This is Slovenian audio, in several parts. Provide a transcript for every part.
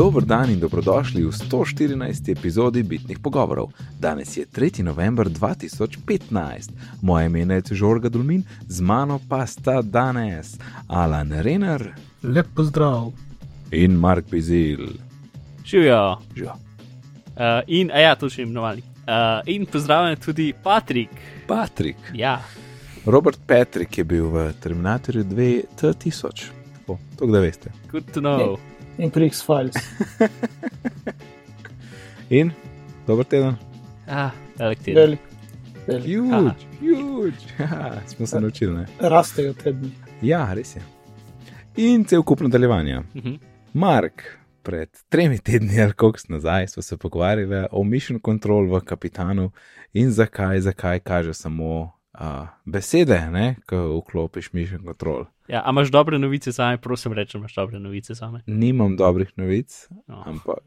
Dober dan in dobrodošli v 114. epizodi Bitnih pogovorov. Danes je 3. november 2015. Moje ime je Žorga Dulmin, z mano pa sta danes Alan Renner Lep pozdrav. in Mark Bizil. Živijo. Živijo. Uh, in, a ja, to še imenovali. Uh, in pozdravljen tudi Patrik. Patrik. Ja, Robert Patrick je bil v Terminatorju 2000. Tako, to da veste. good to know. In pri X-Files. In dober teden. Ah, velik teden. Velik. Velik. Huge, huge. Haha, Smo se naučili. Ne? Rastejo tedni. Ja, res je. In cel kup nadaljevanja. Mhm. Mark, pred tremi tedni ali koliko nazaj smo se pogovarjali o mission control v kapitanu in zakaj, zakaj kaže samo uh, besede, ne, ko vklopiš mission control. Ja, a imaš dobre novice za me, prosim, reči, imaš dobre novice za me. Nimam dobrih novic, No. ampak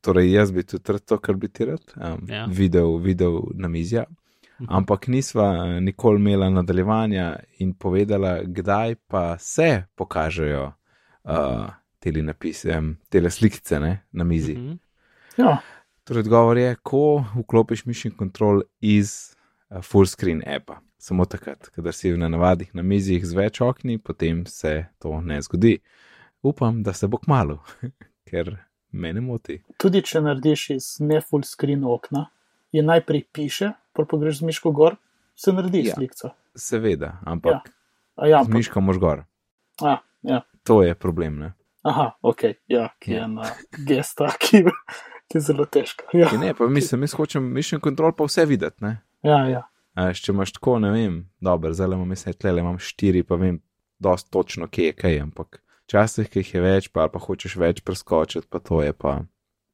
torej jaz bi tudi to, kar bi ti rad um, Ja. videl, videl na mizja. Mhm. Ampak nisva eh, nikoli imela nadaljevanja in povedala, kdaj pa se pokažejo uh, te napise, te slikice ne, na mizi. Mhm. Ja, Torej, odgovor je, ko vklopiš mission control iz uh, full screen appa. Samo takrat, kadar si na navadih na mizih z več okni, potem se to ne zgodi. Upam, da se bo kmalo, ker me ne moti. tudi če narediš iz ne full screen okna, je najprej piše, pa pogreš z miško gor, se naredi Ja. ja. slikca. Seveda, ampak A ja, z ampak, miško mož gor. a, ja. To je problem. Ne? Aha, ok, ja, ki Ja. je na gesta, ki, ki je zelo težka. Ja, Ja, ne, pa mislim, jaz hočem mission control pa vse videti. Ne? ja, ja. Veš, če imaš tako, ne vem, dobro, zdaj le imam jaz tle, imam štiri, pa vem, dosti točno, kje je kaj, ampak včasih, ki jih je več, pa, pa hočeš več preskočiti, pa to je pa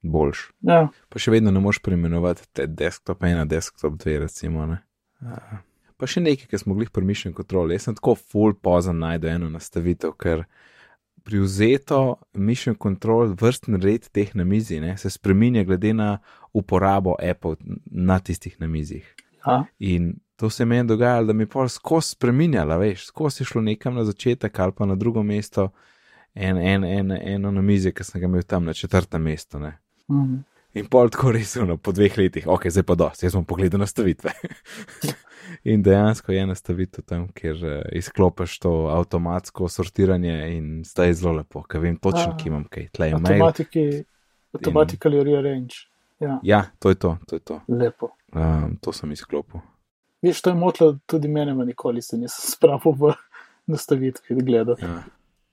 boljš. ja. Pa še vedno ne moš preimenovati te desktop ena, desktop dve, recimo. Ne? Pa še nekaj, ki smo mogli premišljen kontrol. Jaz sem tako full pozan najdu eno nastavitev, ker pri vzeto mission control vrstni red teh namizij ne, se spreminja glede na uporabo Apple na tistih namizjih. Ja. In to se meni dogajalo, da mi je pol skozi spreminjala, veš, skozi šlo nekam na začetek ali pa na drugo mesto, en, en, en, eno na mizi, ki sem ga imel tam na četrtem mestu. Ne. Mhm. In pol tako resno, po dveh letih, ok, zdaj pa dosti, jaz bom pogledal nastavitve. in dejansko je nastavitev tam, kjer uh, izklopiš to avtomatsko sortiranje in zdaj je zelo lepo, ker vem točno, A. kje imam kaj, tle je mail. Automatically rearrange. Ja, Ja, to je to, to je to. lepo. Um, to sem izklopil. Viš, to je motilo tudi mene, nikoli se nisem spravil v nastavitvi gledati. Ja.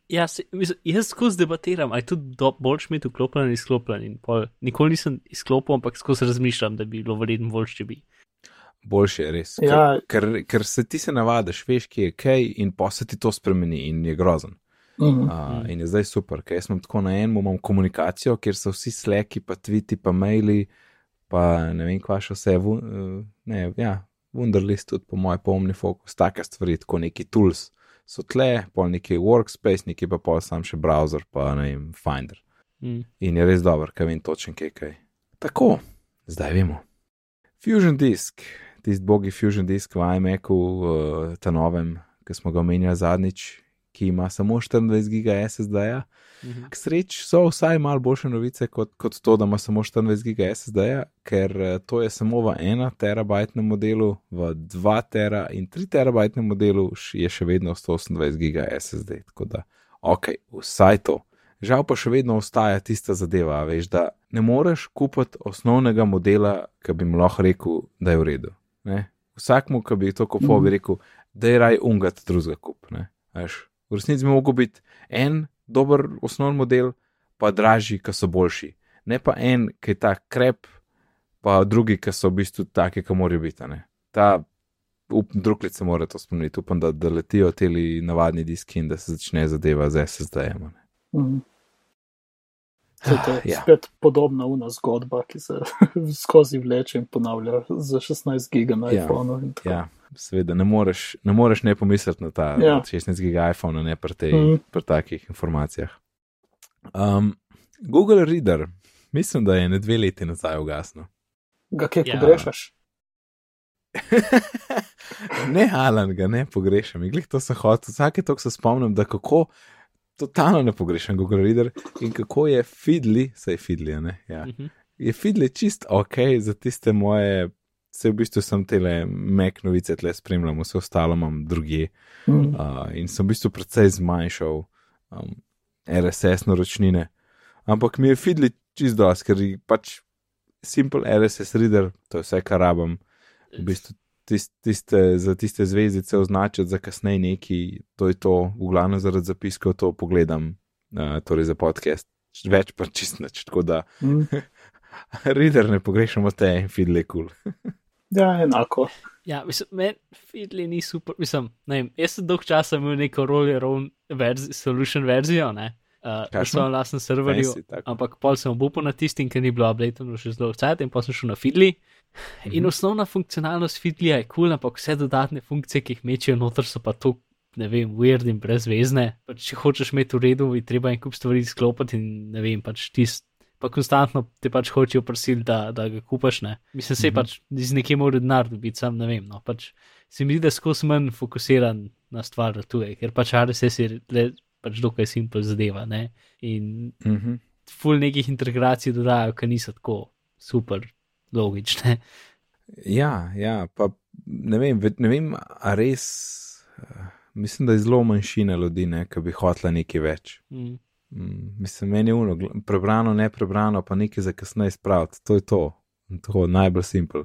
Ja, se, mislim, jaz skozi debatiram, ali je tudi boljš imeti vklopljen in izklopljen. In pol, nikoli nisem izklopil, ampak skozi razmišljam, da bi bilo verjetno boljš, če bi. Boljše je res. Ker, Ja. ker, ker se ti se navadiš, veš, kje je kaj, in pa se ti to spremeni in je grozen. Mhm. Uh, in je zdaj super, ker jaz imam tako na enem, imam komunikacijo, kjer so vsi sleki, pa tviti, pa maili, pa ne vem, kva še vse, uh, ne, ja, Wunderlist tudi po mojem pomni fokus, take stvari, tako neki tools so tle, pol neki workspace, neki pa pol sam še browser, pa ne vem, Finder. Mm. In je res dober, ker vem točen kaj kaj. Tako, zdaj vemo. Fusion disk, tisti bogi Fusion disk v iMacu, uh, ta novem, ki smo ga omenjali zadnjič, ki ima samo 24 giga SSD-ja. Mhm. K sreči so vsaj malo boljše novice kot, kot to, da ima samo 24 giga SSD-ja, ker eh, to je samo v 1 terabajtnem modelu, v 2 tera in 3 terabajtnem modelu je še vedno 128 giga SSD. Tako da, ok, vsaj to. Žal pa še vedno ostaja tista zadeva, veš, da ne moreš kupiti osnovnega modela, ki bi mu lahko rekel, da je v redu. Ne? Vsakmu, ki bi to kupil, bi rekel, da je raj ungat drugega kup. ne. Veš, v resnici bi mogel biti en dober osnovni model, pa dražji, ki so boljši. Ne pa en, ki je ta krep, pa drugi, ki so v bistvu taki, ki morajo biti. Ta drug let se mora to spomniti, upam, da, da letijo ti navadni diski in da se začne zadeva z SSD-jem. a ne. Mhm. Saj To je Ja. spet podobna una zgodba, ki se skozi vleče in ponavlja za 16 giga na Ja. Ja, seveda, ne moreš, ne moreš ne pomisliti na ta Ja. 16 giga iPhone, ne pri, tej, Mhm. pri takih informacijah. Um, Google Reader, mislim, da je ne dve leti nazaj ugasnil. Ga kje Ja. pogrešaš? ne, Alan, ga ne pogrešam. Glih to se hoče. Vsake toliko se spomnim, da kako totalno ne pogrešam Google Reader in kako je Fidli, saj Fidli, ne? Ja. Mhm. Je Fidli čist ok za tiste moje, se v bistvu sem tele Mac novice tle spremljam, vse ostalo imam druge Mm. uh, in sem v bistvu precej zmanjšal um, RSS naročnine. Ampak mi je Fidli čist dos, ker je pač simple RSS reader, to je vse, kar rabim. V bistvu tis- tiste, za tiste zvezdice označiti za kasneje neki, to je to, v glavnem zaradi zapiskov to pogledam, uh, torej za podcast. Več pa čist nič, tako da Mm. reader ne pogrešamo te je kul. Cool. Ja, enako. Ja, mislim, meni Fidli ni super. Mislim, ne vem, jaz sem dolg časa imel neko roller own verzi, solution verzijo, ne, uh, na Kakšno? svojem lastnem serverju. Fancy. Ampak pol sem obupal na tistim, ker ni bilo updated še zelo vse, in pa sem šel na Fidli. In Mhm. osnovna funkcionalnost Fidlija je kul, cool, ampak vse dodatne funkcije, ki jih mečejo noter, so pa to, ne vem, weird in brezvezne. Pač, če hočeš imeti v redu, je treba en kup stvari izklopiti in ne vem, pač tist. Pa konstantno te pač hočejo prositi, da, da ga kupaš. Ne? Mislim, se Mhm. pač iz nekje mora denar dobiti, sam ne vem. No. Pač, se mi zdi, da skozi manj fokusiran na stvar tuje, ker pač RSS je le pač dokaj simpel zadeva. Ne? In Mhm. ful nekih integracij dodajo, ki niso tako super logične. Ja, ja, pa ne vem, ve- ne vem, a res. eh, Mislim, da je zelo manjšina ljudi, ki bi hotela nekaj več. Mm. Mm, Mislim, meni je uno, prebrano, ne prebrano, pa nekaj za kasneje spraviti. To je to. Je najbolj simpel.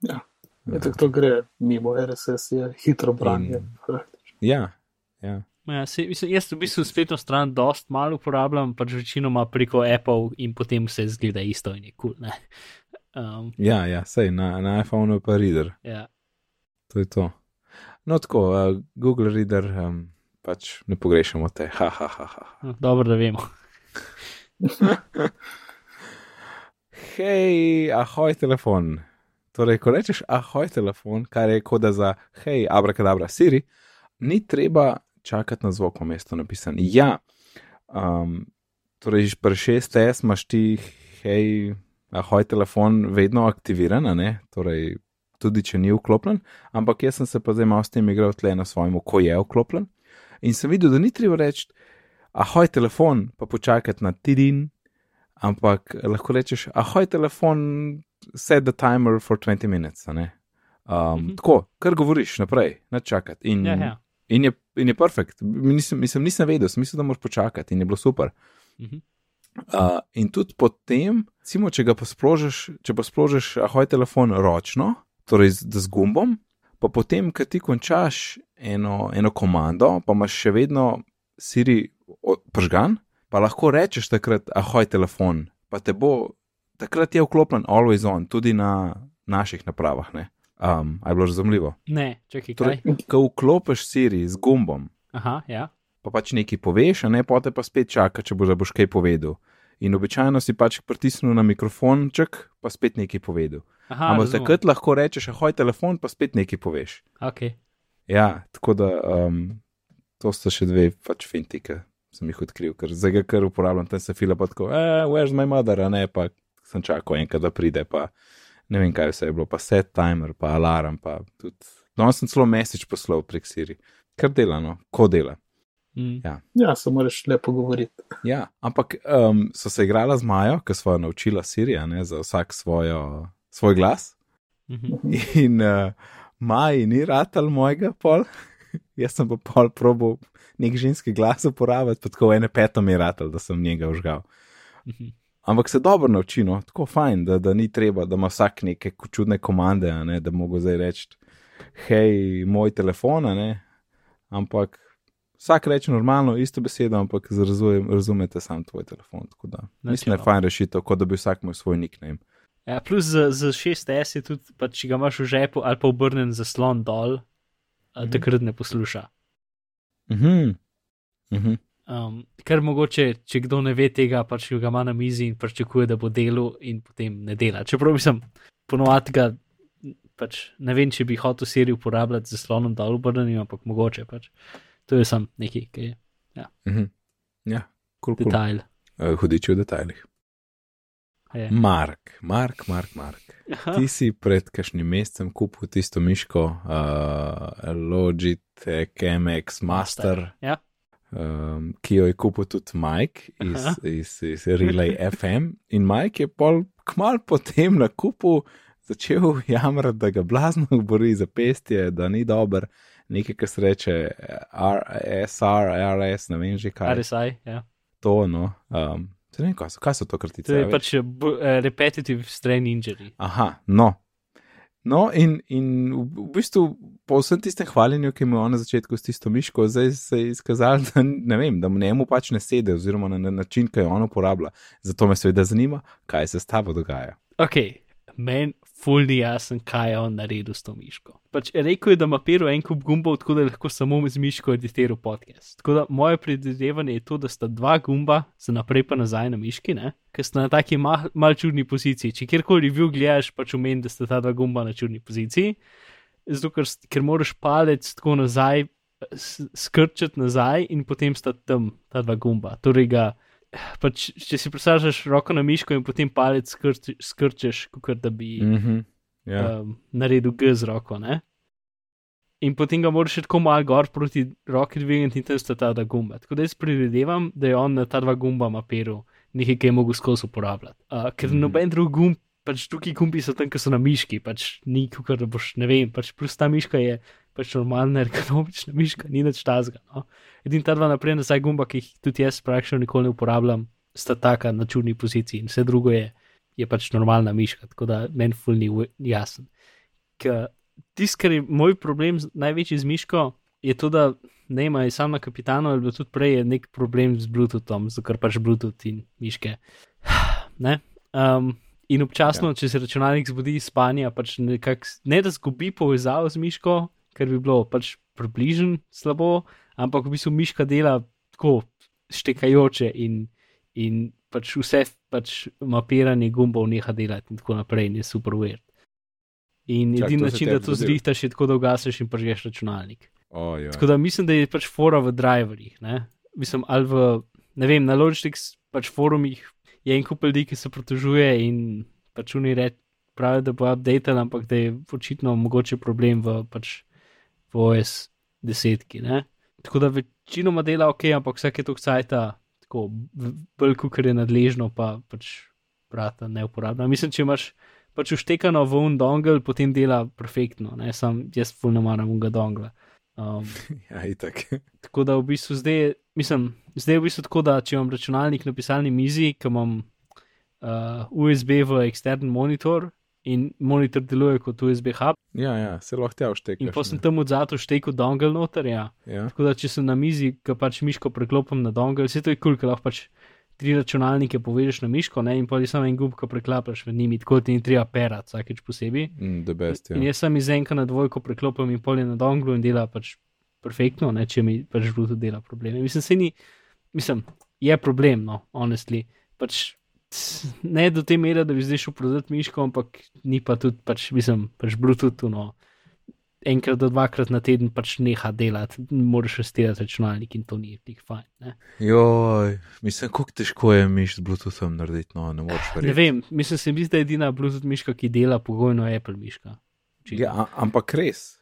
Ja. Je tako to gre mimo RSS, je hitro branje. In- Ja, ja. Ja, se, mislim, jaz v bistvu spletno stran dost malo uporabljam, pač večinoma preko Apple in potem vse zgleda isto in je kul. Cool, um, ja, ja sej na, na iPhonu pa reader, ja. to je to. No, tako, uh, Google Reader, um, pač ne pogrešamo te, ha, ha, ha, ha. no, Dobro, da vemo. Hej, ahoj telefon. Torej, ko rečeš ahoj telefon, kar je koda za hej, abrakadabra, Siri, ni treba čakati na zvok, v mestu napisan. Ja, um, torej, pri 6S imaš ti hej, ahoj telefon vedno aktiviran, a ne? torej, tudi če ni vklopljen, ampak jaz sem se pa zdaj malo s tem igral tle na svojem, ko je vklopljen. In sem videl, da ni treba reči ahoj telefon, pa počakati na tidin, ampak lahko rečeš, ahoj telefon, set the timer for 20 minutes. Um, mm. -hmm. Tako, kar govoriš naprej, ne čakati. In, Ja, ja. in je, in je perfekt. Nisem, nisem, nisem vedel, sem mislil, da moraš počakati in je bilo super. Mhm. Uh, in tudi potem, recimo, če ga pa sprožiš, če pa sprožiš ahoj telefon ročno, torej z, z gumbom, pa potem, ko ti končaš eno, eno komando, pa imaš še vedno Siri pržgan, pa lahko rečeš takrat ahoj telefon, pa te bo, takrat je vklopljen always on, tudi na naših napravah. Ne? Um, je bilo razumljivo? Ne, čakaj, kaj. Torej, ko vklopiš Siri z gumbom, Aha, ja. pa pač nekaj poveš, a ne pa te pa spet čaka, če boš kaj povedal. In običajno si pač pritisnil na mikrofonček, pa spet nekaj povedal. Aha, Ampak takrat lahko rečeš, ahoj telefon, pa spet nekaj poveš. Okay. Ja, tako da um, to sta še dve pač finti, ki sem jih odkril, ker zdaj ga kar uporabljam, tam se fila pa tako, eh, where's my mother, a ne pa sem čakal enkrat, da pride, pa ne vem, kaj vse je bilo, pa set timer, pa alarm, pa tudi. No, sem celo message poslal prek Siri, kar dela, no, ko dela. Mm. Ja. Ja, se moraš lepo govoriti. Ja, ampak um, so se igrala z Majo, ki so jo naučila Sirija, ne, za vsak svojo, svoj glas. Mhm. In uh, Maji ni ratal mojega pol, jaz sem pa pol probo nek ženski glas uporabljati, pa tako ene peto mi je ratal, da sem njega užgal. Mhm. Ampak se dobro nauči, no, tako fajn, da, da ni treba, da ima vsak neke čudne komande, a ne, da mogo zdaj reči, hej, moj telefon, a ne. Ampak vsak reče normalno, isto besedo, ampak razumete, razumete sam tvoj telefon. Da mislim, da je fajn rešitev, kot da bi vsak imel svoj nickname. Ja, plus z, z 6S je tudi, pa, če ga imaš v žepu ali pa obrnen zaslon dol, mm Mhm. takrat ne posluša. Mhm. Mhm. Um, ker mogoče, če kdo ne ve tega, pač ga ima na mizi in pričakuje, da bo delal, in potem ne dela. Čeprav sem ponovadi ga, pač ne vem, če bi hotel serijo uporabljati z zaslonom dol obrnjenim, ampak mogoče pač. To je sam neki, ki je Mhm. Ja, kul, kul. detajl. Eh, Hudič v detajlih. Je. Mark, Mark, Mark, Mark. Aha. Ti si pred kakšnim mesecem kupil tisto miško, uh, Logitech MX Master. Ja. um, ki jo je kupil tudi Mike iz, Aha. iz, iz Relay FM. In Mike je pol kmal potem na kupu začel jamrati, da ga blazno bori za pestje, da ni dober. Nekaj, kar se reče R, SR, RS, ne vem že kaj. RSI, ja. To, no. Um, se ne vem, kaj so, kaj so to kratice. To je pač eh, eh, repetitive strain injury. Aha, no. No, in, in v, v bistvu po vsem tistem hvaljenju, ki mu je on na začetku s tisto miško, zdaj se je izkazalo, da, ne vem, da mu njemu pač ne sede, oziroma na, na način, ki jo on uporablja. Zato me seveda zanima, kaj se s tabo dogaja. Ok, meni ful ni jasen, kaj je on naredil s to miško. Pač rekel je, da ima pero en kup gumbov, tako da lahko samo z miško editiral podcast. Tako da moje predvidevanje je to, da sta dva gumba za naprej pa nazaj na miški, ne? ker sta na taki mal, mal čudni poziciji. Če kjerkoli review gledaš, pač umeni, da sta ta dva gumba na čudni poziciji. Zato, ker, ker moraš palec tako nazaj, skrčiti nazaj in potem sta tam ta dva gumba. Torej ga, pač, če si predstavljaš roko na miško in potem palec skrč, skrčeš, kot da bi Mm -hmm. ja. um, naredil G z roko. Ne? In potem ga moraš tako malo gor proti roki dvigniti in tam sta ta dva gumba. Tako da jaz predvidevam, da je on na ta dva gumba mapiral nekaj, kar je mogel skozi uporabljati. Uh, ker mm. noben drug gumb, pač drugi gumbi so tam, ki so na miški, pač ni kot da boš, ne vem, pač plus ta miška je pač normalna ergonomična miška, ni nič tazga. No? Edin ta dva naprej nazaj gumba, ki jih tudi jaz praktično nikoli ne uporabljam, sta taka na čudni poziciji in vse drugo je, je pač normalna miška, tako da meni ful ni jasen. Tisti, kar je moj problem, največji z miško, je to, da ne ima je sam na kapitanu, ali pa tudi prej je nek problem z Bluetoothom, zato ker pač Bluetooth in miške. Ne? Um, in občasno, ja. če se računalnik zbudi iz spanja, pač nekak, ne da zgubi povezavo z miško, ker bi bilo pač približno slabo, ampak v bistvu miška dela tako štekajoče in, in pač vse pač mapiranje gumbov neha delati in tako naprej in je super weird. In edini način, da to zrihtaš, je tako, da ugasneš in pržgeš računalnik. Oh, ja. Tako da mislim, da je pač fora v driverjih. Ne? Mislim, ali v, ne vem, na Logitech pač forumih je en kup ljudi, ki se pritožuje in pač oni pravijo, da bo update, ampak da je očitno mogoče problem v, pač, v OS desetki. Ne? Tako da večinoma dela ok, ampak vsake to kcajta, tako bolj kot je nadležno, pa pač brata ne uporablja. Mislim, če imaš pač uštekano v un dongle, potem dela perfektno, ne? sam jaz ful ne maram unga dongla. Um, ja, itak. tako da v bistvu zdaj, mislim, zdaj je v bistvu tako, da če imam računalnik na pisalni mizi, ki imam uh, USB v eksterni monitor in monitor deluje kot USB hub, Ja, ja, se lahko tja vštekaš. in pa sem tam od zato štekel dongle noter. Ja. Ja. Tako da če sem na mizi, ki pač miško preklopim na dongle, vse to je kul, cool, ker lahko pač tri računalnike povežeš na miško ne, in pa je samo en gumb, ki preklapaš v njimi, tako ti ni treba perati vsakeč posebej. Mm, the best, In ja. jaz sem iz enka na dvojko preklopim in pol je na donglu in dela pač perfektno, ne, če mi pač Bluetooth dela probleme. Mislim, se ni, mislim, je problem, no, honestly. Pač, ne do te mere, da bi zdaj šel prodati miško, ampak ni pa tudi, pač, mislim, pač Bluetooth, no, enkrat do dvakrat na teden pač neha delati, moraš restirati računalnik in to ni tik fajn. Ne, Joj, mislim, kako težko je miš z Bluetoothom narediti, no, ne moreš ne verjeti. vem, mislim, se mi zdi, da je edina Bluetooth miška, ki dela pogojno Apple miška. Ja, a- ampak res.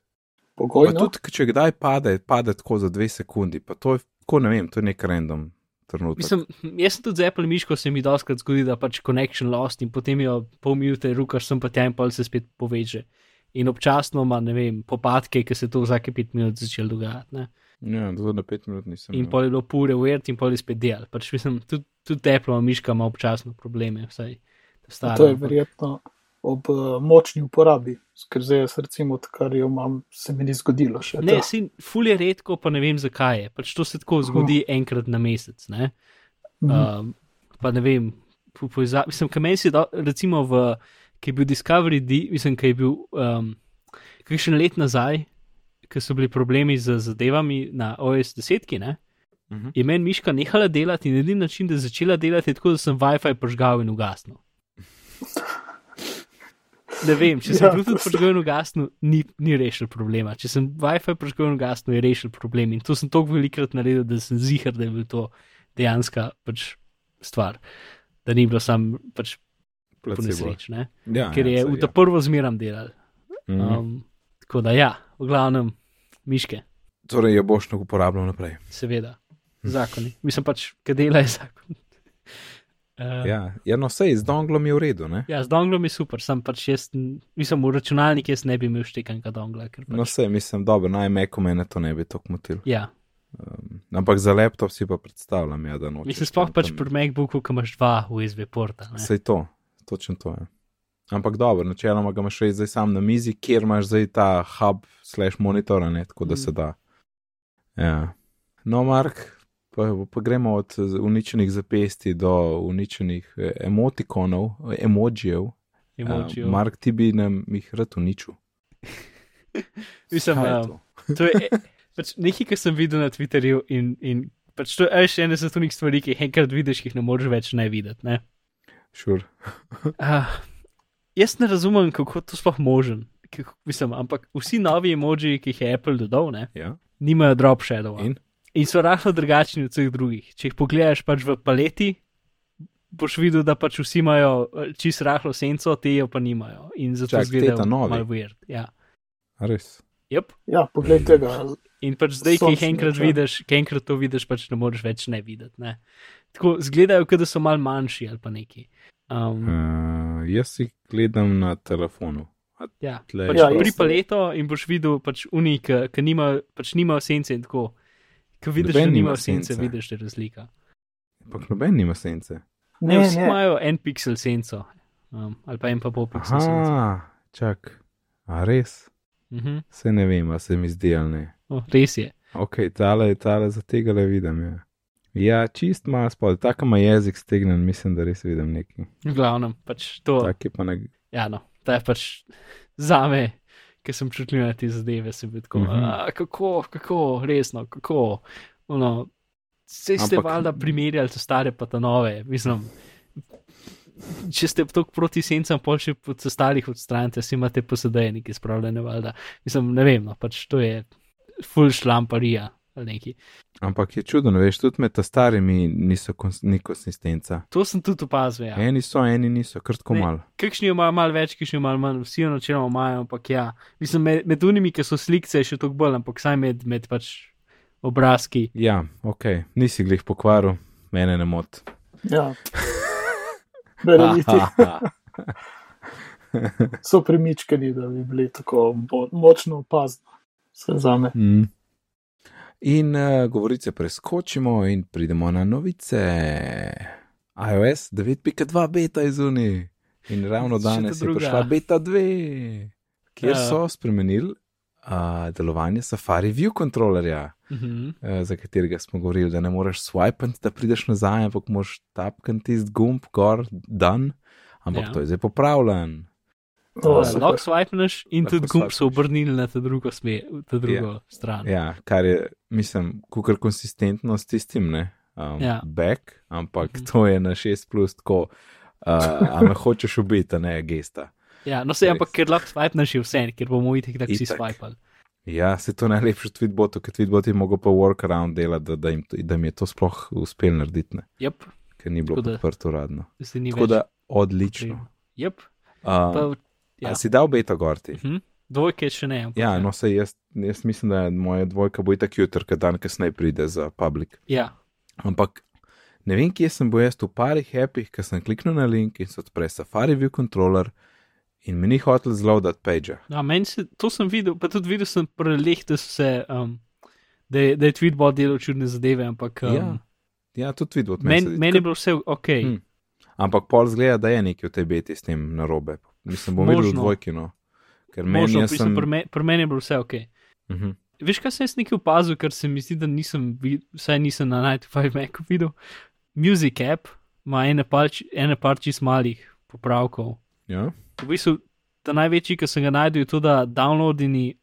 Pa Pogojno. tudi, če kdaj pade, pade tako za dve sekundi, pa to je, tako ne vem, to je nek random trenutek. Mislim, jaz sem tudi z Apple miško, se mi doskrat zgodi, da pač connection lost in potem jo pol minute rukaš sem pa tja in pol se spet poveže. In občasno ima, ne vem, popadke, ki se to vsake pet minut začel dogajati. Ne? Ja, do na pet minut nisem. In pol je bilo pure weird in pol je spet del. Pač mislim, tudi, tudi Apple miška ima občasno probleme, vsaj stara. To je verjetno ob uh, močni uporabi, ker zdaj jaz recimo, kar jo imam, se mi ni zgodilo še. Ne, si ful je redko, pa ne vem zakaj je. Pač to se tako zgodi enkrat na mesec. Ne? Mhm. Um, pa ne vem, po, poveza, mislim, kaj meni se da, recimo v, ki je bil Discovery D, mislim, ki je bil um, kakšen let nazaj, ki so bili problemi z zadevami na OS 10, ne, Mhm. je meni miška nehala delati in edini način, da je začela delati, je tako, da sem WiFi požgal in ugasnil. Ne vem, če sem Ja, Bluetooth požgal in ugasnil, ni, ni rešil problema. Če sem WiFi požgal in ugasnil, je rešil problem. In to sem toliko velikrat naredil, da sem zihar, da je bil to dejanska pač stvar. Da ni bilo sam pač po Placebo. nesreč, ne? Ja, ker je ja, v ta prvo zmeram delal. Mhm. Um, tako da ja, v glavnem, miške, Torej, je boš nog uporabljal naprej. seveda. zakoni. Mislim pač, kaj dela je zakon. Uh, Ja, ja no, sej, z donglom je v redu, ne? ja, z donglom je super, sem pač jaz, mislim, v računalnik jaz ne bi imel štekanega dongla. Pač, No, sej, mislim, dobro, na iMacu mene to ne bi tako motil. ja, Um, ampak za laptop si pa predstavljam, ja, da nočeš. mislim, sploh pač tam- pri MacBooku, ki imaš dva USB porta. Ne? Sej to, točno to je. Ampak dobro, načeloma ga imaš res zdaj sam na mizi, kjer imaš zdaj ta hub slash monitor, ne tako da Mm. se da. Ja. No, Mark, pa, pa gremo od uničenih zapesti do uničenih eh, emotikonov, eh, emojijev. Emojijev. Uh, Mark, ti bi nam jih rad uničil. Mislim, je um, to? To je pač nekaj, kar sem videl na Twitterju in, in pač to je še ena od teh stvari, ki jih enkrat vidiš, ki jih ne moreš več ne videti. Ne? Sure. Uh, jaz ne razumem, kako to sploh možen. Mislim, ampak vsi novi emoji, ki jih je Apple dodal, ne, Ja. nimajo drop shadow. In? In so rahlo drugačni od vseh drugih. Če jih pogledaš pač v paleti, boš videl, da pač vsi imajo eh, čist rahlo senco, te jo pa nimajo. In zato Čak, zgledajo malo weird. Ja. Res. Yep. Ja, poglej tega. In pač zdaj, ki jih enkrat oči. vidiš, ki enkrat to vidiš, pač ne moreš več ne videti. Ne? Tako zgledajo, kot da so mal manjši ali pa neki. Um, Uh, jaz si gledam na telefonu. ja, pač Ja, ja, pri paleto in boš videl pač unik, ki nima, pač nima sence in tako. Ko vidiš, Noben da nima sence, sence. vidiš, da je razlika. Ampak noben nima sence. Ne, Ne, vsi ne. imajo en pixel senco, um, ali pa en pa pol pixel senco. Aha, čak. A res? Mhm. Se ne vem, a se mi zdi ali ne. Oh, res je. Ok, tale, tale za tega le vidim. Ja, ja čist malo spod, tako ima jezik stegnen, mislim, da res vidim nekaj. V glavnem, pač to. Tak je pa na. Ja, no, to je pač za me, ki sem čutil na te zadeve, sem bil tako, mm -hmm. kako, kako, resno, kako. Ono, Vse ste Ampak- valjda primerjali, te stare pa te nove. Mislim, če ste tako proti sencam, pol še pod starih odstranite, si imate posedaj nekaj spravljene, valjda. Mislim, ne vem, no, pač to je full šlamparija ali neki. Ampak je čudno, veš, tudi med ta starimi niso kons ni konsistenca. To sem tudi opazil. Ja. Eni so, eni niso, kar tako Ne. mal. Kakšni imajo malo več, kakšni malo manj, vsi jo načeloma imajo, ampak ja, mislim, med, med unimi, ki so slikce, je še toliko bolj, ampak saj med, med pač obrazki. Ja, ok, nisi glih pokvaril, mene ne mot. Ja. Verjeti so premičkani, da bi bili tako močno opazni. Vse za me. Mm. In uh, govorice preskočimo in pridemo na novice. iOS 9.2 beta je zunaj. In ravno danes je prišla beta 2, kjer Ja. so spremenili uh, delovanje Safari View kontrolerja, Mhm. uh, za katerega smo govorili, da ne moreš swipati, da prideš nazaj, ampak moraš tapkati tisti gumb gor, dan. Ampak ja. to je zdaj popravljen. O, Ja, super. Lahko swipneš in tudi gumb so obrnili na ta drugo, sme, ta drugo ja. stran. Ja, kar je, mislim, kukar konsistentno s tistim, ne, um, Ja. back, ampak Mhm. to je na 6 plus tako, uh, a me hočeš ubiti, a ne gesta. Ja, no se, ampak ker lahko swipneš je vse, ker bomo itek tako si Itak. swipali. Ja, se to najlepše v Tweetbotu, ker Tweetbot je mogel pa workaround delati, da, da, jim, to- da mi je to sploh uspel narediti, ne, Jep, ker ni bilo Tako da- podprto uradno. Tako več. da odlično. Jep, Uh, pa, ja. ja. Si dal beta gorti? Mhm. Dvojke še ne. ampak Ja, no se jaz, jaz mislim, da moja dvojka bo itak jutr, ker dan kasneje pride za public. ja. Ampak ne vem, kje sem bil jaz v parih appih, ker sem kliknil na link in se odpre Safari View controller in mi ni hotel zloadati page. Ja, meni se, to sem videl, pa tudi videl sem preleh, da so se, um, da, je, da je tweetbot delal čudne zadeve, ampak um, Ja, ja, tudi videl. meni men je bilo vse ok. Hm. Ampak pol zgleda, da je nekaj v tej beti s tem narobe. Mislim, bom videl dvojki, no. Ker meni Možno, sem... pri, me, pri meni je bilo vse ok. Uh -huh. Veš, kaj sem jaz nekaj opazil, ker se mi zdi, da nisem, vid- vsaj nisem na 95 Macu videl. Music app ima ene par, ene par čist malih popravkov. Ja, V bistvu, ta največji, ki sem ga najdel, je to, da downloadini.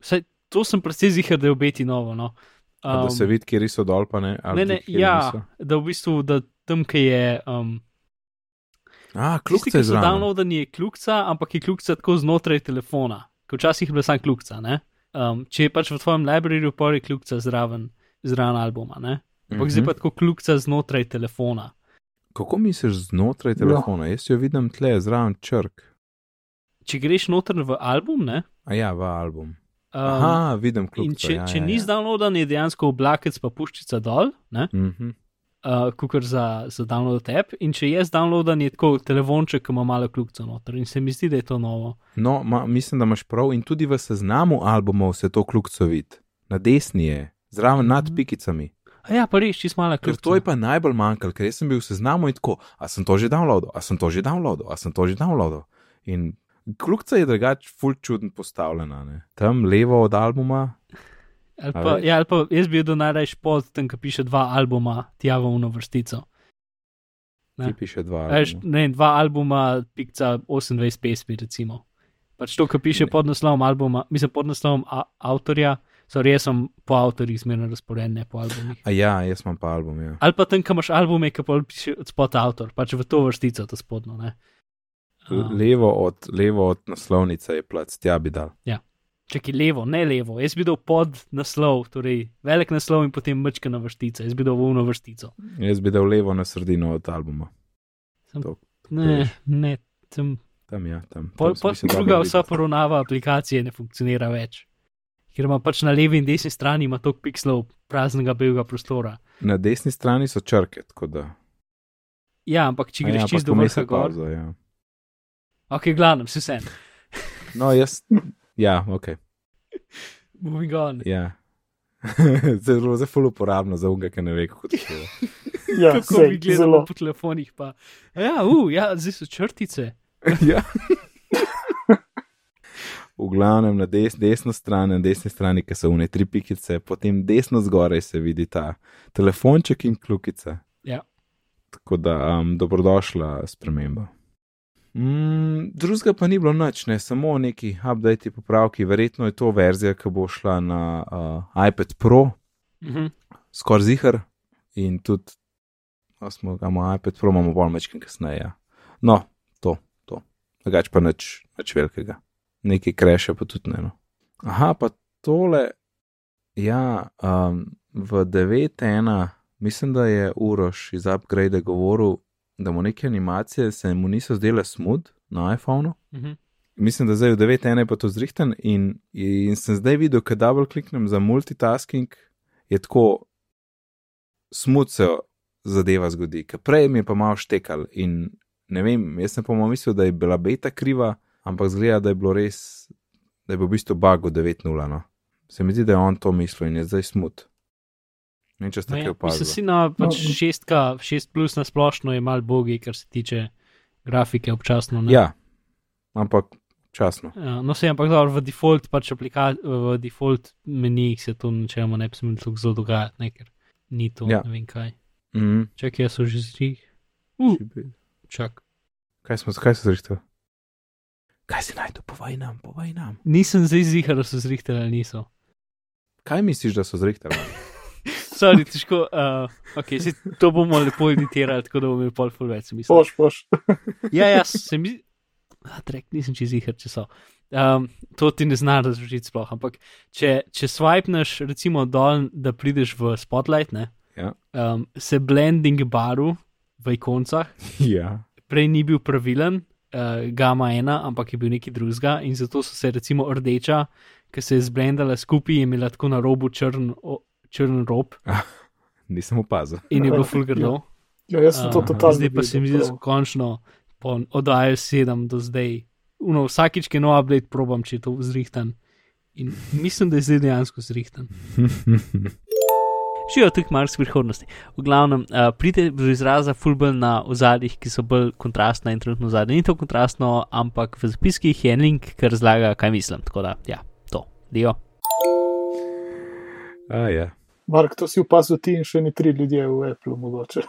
Vsaj to sem predvsej zihar, da je obeti novo. No. um, da se vidi, kje so dol, pa ne. ne, ne, ja, niso. da v bistvu, da tam, ki je. Um, A, kljub temu so zraven. downloadani, je kljukca, ampak je kljukca tako znotraj telefona, ker včasih je bila samo kljukca. ne. Um, če je pač v tvojem libraryju, pa je kljukca zraven, zraven albuma, ne? ampak zdaj Mhm. pa tako kljukca znotraj telefona. Kako misliš znotraj Ja. telefona? Jaz jo vidim tle, zraven črk. Če greš noter v album, ne, A ja, v album. Um, Aha, vidim, kljub in če, če ni downloadan, je dejansko oblakec pa puščica dol, ne? Mhm. Uh, kukor za, za download app. In če je downloadan, je tako telefonček, ki ima malo kljubca noter. In se mi zdi, da je to novo. No, ma, mislim, da imaš prav in tudi v seznamu albumov se to kljubco vidi. Na desni je, zraven nad Mhm. pikicami. A ja, pa res, čist Ker kljubca. to je pa najbolj manjkalo, ker sem bil v seznamu in tako, a sem to že downloadil, a sem to že downloadil, a sem to že downloadil. In kljubca je drugač ful čuden postavljena. Ne? Tam levo od albuma, Ali pa, ja, ali pa jaz bi jo najraje pod tem, ki piše dva albuma, tja v eno vrstico. Ne. ki piše dva. Albuma. ne, vem, dva albuma, pikca 28 pesmi, recimo. Pač to, ki piše Ne. pod naslovom albuma, mislim pod naslovom a- avtorja, sorry, jaz sem po avtorjih zmerno razporejen, ne po albumih. A ja, jaz imam pa album. Ja. Ali pa tam, ki imaš albume, ki pa piše od spod avtor, pač v to vrstico, to spodno. Ne? A, Levo od, levo od naslovnice je plac, tja bi dal. Čakaj, levo, ne levo. Jaz bi dal pod naslov, torej velik naslov in potem mečka na vrstico. Jaz bi dal v eno vrstico. Jaz bi dal levo na sredino od albuma. Sem, To- ne, ne, tam, Tam, ja, tam. pol, tam pol druga vsa poravnava aplikacije ne funkcionira več. Ker ima pač na levi in desni strani ima toliko pikslov praznega belega prostora. Na desni strani so črke, tako da. Ja, ampak če A greš ja, ja, čist pa do vrha gor, pauza, ja. ok, glavnem, se vsem, No, jaz. Ja, ok. moving on. Ja. zelo, zelo ful uporabno za unga, ki ne ve, kako to je. Ja, Kako sej, bi gledal zelo. po telefonih, pa. A Ja, uh, ja, zdaj so črtice. ja. V glavnem na des, desno stran, na desni strani, ki so une tri pikice, potem desno zgoraj se vidi ta telefonček in kljukica. Ja. Tako da um, dobrodošla sprememba. Mm, drugega pa ni bilo nič, ne, samo neki update, popravki. Verjetno je to verzija, ki bo šla na uh, iPad Pro, Mhm. skoraj zihar in tudi, a smo ga imamo iPad Pro, imamo bolj mečkim kasneje. Ja. No, to, to. Drugač pa nič, nič velikega. Nekaj kreše pa tudi ne. No. Aha, pa tole, ja, um, v 9.1, mislim, da je Uroš iz Upgrade govoril, da mu neke animacije se mu niso zdele smud na iPhonu. Mhm. Mislim, da zdaj v 9.1 je pa to zrihten in, in sem zdaj videl, kad double kliknem za multitasking, je tako smut se zadeva zgodi, ker prej mi je pa malo štekal in ne vem, jaz sem pa malo mislil, da je bila beta kriva, ampak zgleda, da je bilo res, da je bil v bistvu bug v 9.0. No. Se mi zdi, da je on to mislil in je zdaj smut. Ne, če ste No kaj ja, Mislim, opazili. si na pač No. šestka, šest plus na splošno je mal bogi, kar se tiče grafike občasno. Ne? Ja, ampak časno. Ja, no, se ampak dobro, v default, pač aplika, v default menijih se to načeloma ne bi smelo tako zelo dogajati, ne, ker ni to, Ja. ne vem kaj. Mm, Čakaj, jaz so že zrih. Uh, čak. kaj smo, kaj so zrihtali? Kaj si najdel, povej nam, povej nam. Nisem zdaj zihar, da so zrihtali ali niso. Kaj misliš, da so zrihtali? Sorry, težko, uh, okay, to bomo lepo editirali, tako da bomo imeli pol full več smisla. Poš, poš. Ja, ja, se mi. A, trek, nisem čez jih, če so. Um, to ti ne zna razložiti sploh, ampak če, če swipneš, recimo, dol, da prideš v spotlight, ne, Ja. um, se blending baru v ikoncah, ja. prej ni bil pravilen, uh, gama ena, ampak je bil neki drugega in zato so se recimo rdeča, ki se je zblendala skupaj, je imela tako na robu črn, črn rob Nisem opazil. in je bilo full grdo. Ja, jaz sem to Uh, totalno. Zdaj pa se mi zdi, da so končno po oddaji 7 do zdaj. Uno, vsakič, ki je nov update, probam, če je to zrihtan. In mislim, da je zdaj dejansko zrihtan. Živijo tudi marsikaj prihodnosti. V glavnem, uh, pride do izraza fulbel na ozadjih, ki so bolj kontrastna in trenutno zadnja. Ni to kontrastno, ampak v zapiskih je en link, ki razlaga, kaj mislim. Tako da, ja, to, dio. A, ja. Mark, to si opazil ti in še ni tri ljudje v Apple, mogoče.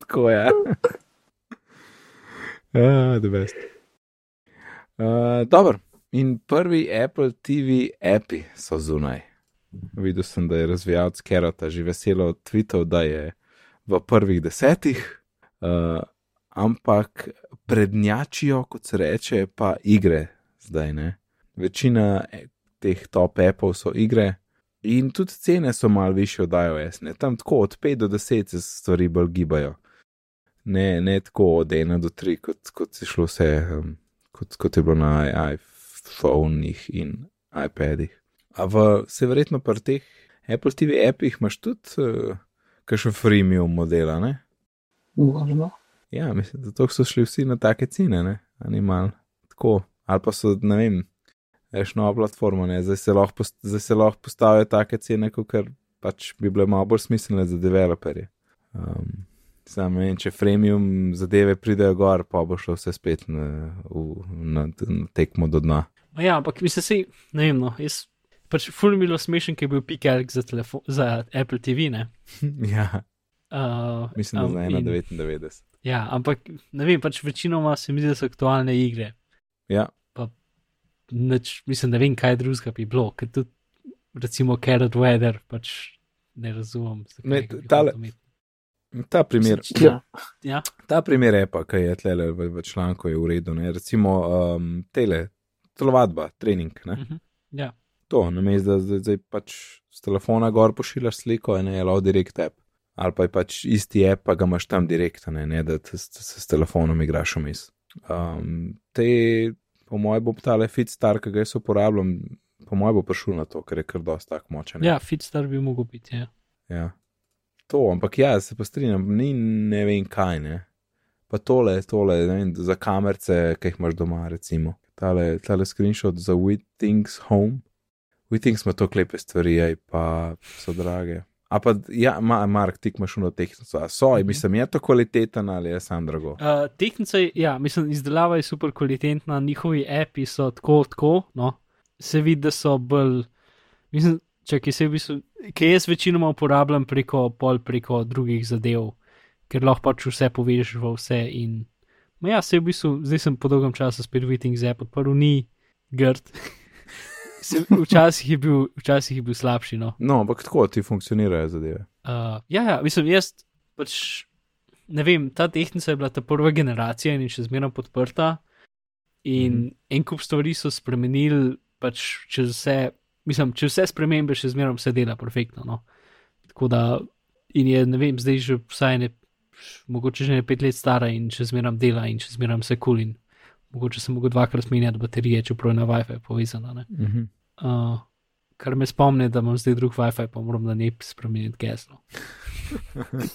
Tako je. Uh, the best. Uh, Dobro, in prvi Apple TV api so zunaj. Videl sem, da je razvijalec Kerota že veselo tweetal, da je v prvih desetih, uh, ampak prednjačijo, kot se reče, pa igre zdaj ne. Večina teh top appov so igre. In tudi cene so malo više od iOS, ne? tam tako od 5 do 10 se stvari bolj gibajo ne, ne tako od 1 do 3, kot, kot je šlo vse, um, kot, kot je bilo na phonih in iPadih. A v, se verjetno pri teh Apple TV appih imaš tudi uh, kakšen freemium modela, ne? Možno. Ja, mislim, da so šli vsi na take cene, ne? Animal. Tako. Ali pa so, ne vem, veš nova platforma, ne? Zdaj se lahko, zdaj se lahko postavijo take cene, kot pač bi bile malo bolj smiselne za developerje. Um, Sam vem, če freemium zadeve pridejo gor, pa bo šlo vse spet na, v, na, na tekmo do dna. Ma Ja, ampak mislim, se, ne vem, no, jaz pač ful mi bilo smešen, ker je bil PKLK za, telefo- za Apple TV, ne. ja, Uh, mislim, da um, za in- 1,99. Ja, ampak ne vem, pač večinoma se mi zdi, da so aktualne igre. Ja, Nič, mislim, ne vem, kaj drugega bi bilo, ker tudi recimo Carrot Weather pač ne razumem. zakaj Ne, tale- ta primer, Ja. Ja, ta primer je pa, ki je tle v, v članku, je v redu. Ne? Recimo um, tele, telovadba, trening. Ne? mhm, ja. To, namesto da zdaj, zdaj pač z telefona gor pošiljaš sliko, ne je lao direkt app. Ali pa je pač isti app, pa ga imaš tam direkt, ne, ne da se s telefonom igraš vmes. Um, te, po mojem, bo tale Fitstar, ki ga jaz uporabljam, po mojem, bo prišel na to, ker je kar dosta tako močen. ja Fitstar bi mogel biti. Ja. Ja. To, ampak ja, se pa strinjam, ni ne vem kaj, ne. Pa tole, tole, ne vem, za kamerce, ki jih imaš doma, recimo. Tale, tale screenshot za WeThings Home. WeThings ima to klepe stvari, aj pa so drage. A pa, ja, ma, Mark, ti imaš uno tehnico. A so, Mhm. mislim, je to kvaliteten ali je sam drago? Uh, tehnica je, ja, mislim, izdelava je super kvalitetna, njihovi api so tako, tako, no, se vidi, da so bolj, mislim, če ki se v bistvu, ki jaz večinoma uporabljam preko pol preko drugih zadev, ker lahko pač vse povežeš v vse in, ma ja, se v bistvu, zdaj sem po dolgem času spet Witting Zap odprl, ni grd. Včasih, je bil, včasih je bil slabši. No. No, ampak tako ti funkcionirajo zadeve. Uh, ja, ja, mislim, jaz pač ne vem, ta tehnika je bila ta prva generacija in je še zmeraj podprta. In mm. -hmm. en kup stvari so spremenili, pač čez vse, mislim, čez vse spremembe še zmeraj vse dela perfektno. No. Tako da, in je, ne vem, zdaj že vsaj ne, mogoče že ne pet let stara in še zmeraj dela in še zmeraj vse kul. Cool mogoče sem mogel dvakrat menjati baterije, čeprav je na WiFi povezana. Ne. Mhm. Uh, kar me spomni, da imam zdaj drug WiFi, pa moram na ne spremeniti geslo.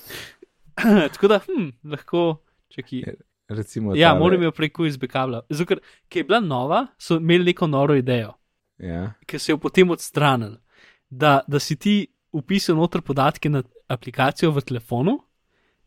Tako da, hm, lahko, če ki. Recimo, Ja, tale- moram jo preko USB kabla. Zato, ker je bila nova, so imeli neko noro idejo, Ja, ki so jo potem odstranili. Da, da si ti upisal noter podatke na aplikacijo v telefonu,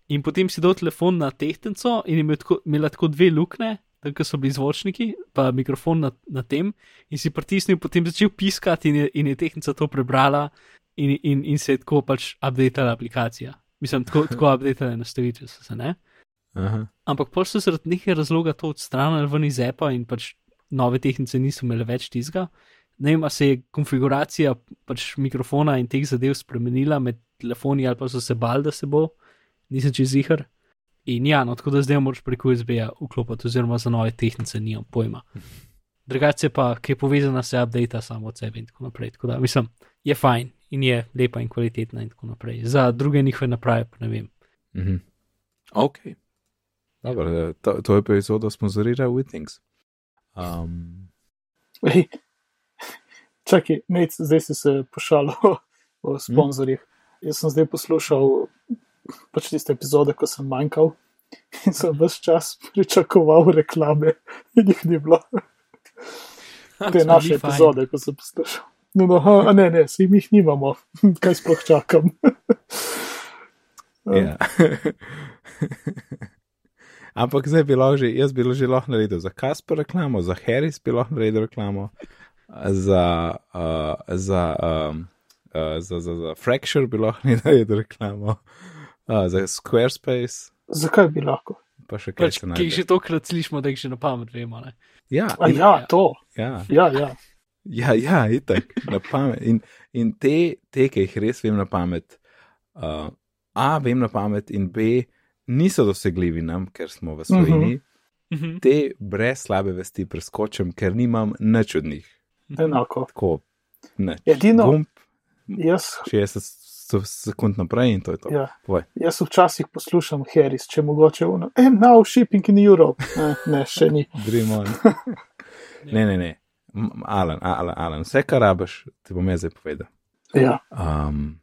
in potem si dal telefon na tehtnico in imel tako, imela tako dve luknje, tako so bili zvočniki, pa mikrofon na, na tem, in si pritisnil, potem začel piskati, in je, in je tehtnica to prebrala, in, in, in se je tako pač updatala aplikacija. Mislim, tako, tako updatale nastavitve so se ne. aha. Ampak pol so zaradi nekega razloga to odstranili ven iz Appa in pač nove tehnice niso imele več tizga. Ne vem, a se je konfiguracija pač mikrofona in teh zadev spremenila med telefoni ali pa so se bal, da se bo, nisem čez zihar. In ja, no, tako da zdaj moraš preko USB-ja vklopiti, oziroma za nove tehnice nimam pojma. Drugače pa, ki je povezana, se updata samo od sebe in tako naprej. Tako da mislim, je fajn in je lepa in kvalitetna in tako naprej. Za druge njihove naprave pa ne vem. Mhm. Ok. Dobro, eh, to, to epizodo sponzorira WeThings. Um, Ej, čakaj, nec, zdaj si se pošalil o, o sponzorjih. Jaz sem zdaj poslušal pač tiste epizode, ko sem manjkal in sem vse čas pričakoval reklame, in jih ni bilo. Te naše epizode, ko sem poslušal. No, no, a ne, ne, se jih nimamo, kaj sploh čakam. ja. Ampak zdaj bi lahko že, jaz bi že lahko naredil za Kasper reklamo, za Harris bi lahko naredil reklamo, za, uh, za, um, uh, za, za, za Fracture bi lahko naredil reklamo, uh, za Squarespace, Zakaj bi lahko? pa še kaj Pač, ki jih najde. že tokrat slišimo, da jih že na pamet vemo. Ne? Ja, A in, ja, to. ja. Ja, ja. Ja, ja, itak, na pamet. In, in te, te, ki jih res vem na pamet, uh, A, vem na pamet, in B, niso dosegljivi nam, ker smo v Sloveniji. Mhm. Te brez slabe vesti preskočim, ker nimam nič od njih. enako. Tako, nič. Edino- Gumb, Jaz, 60 s- sekund naprej in to je to. ja, Povej. jaz včasih poslušam Harris, če mogoče uno. And now shipping in Europe. Ne, ne še ni. Dream on. ne, ne, ne. Alan, Alan, Alan, vse, kar rabiš, ti bom jaz zdaj povedal. Ja, Um,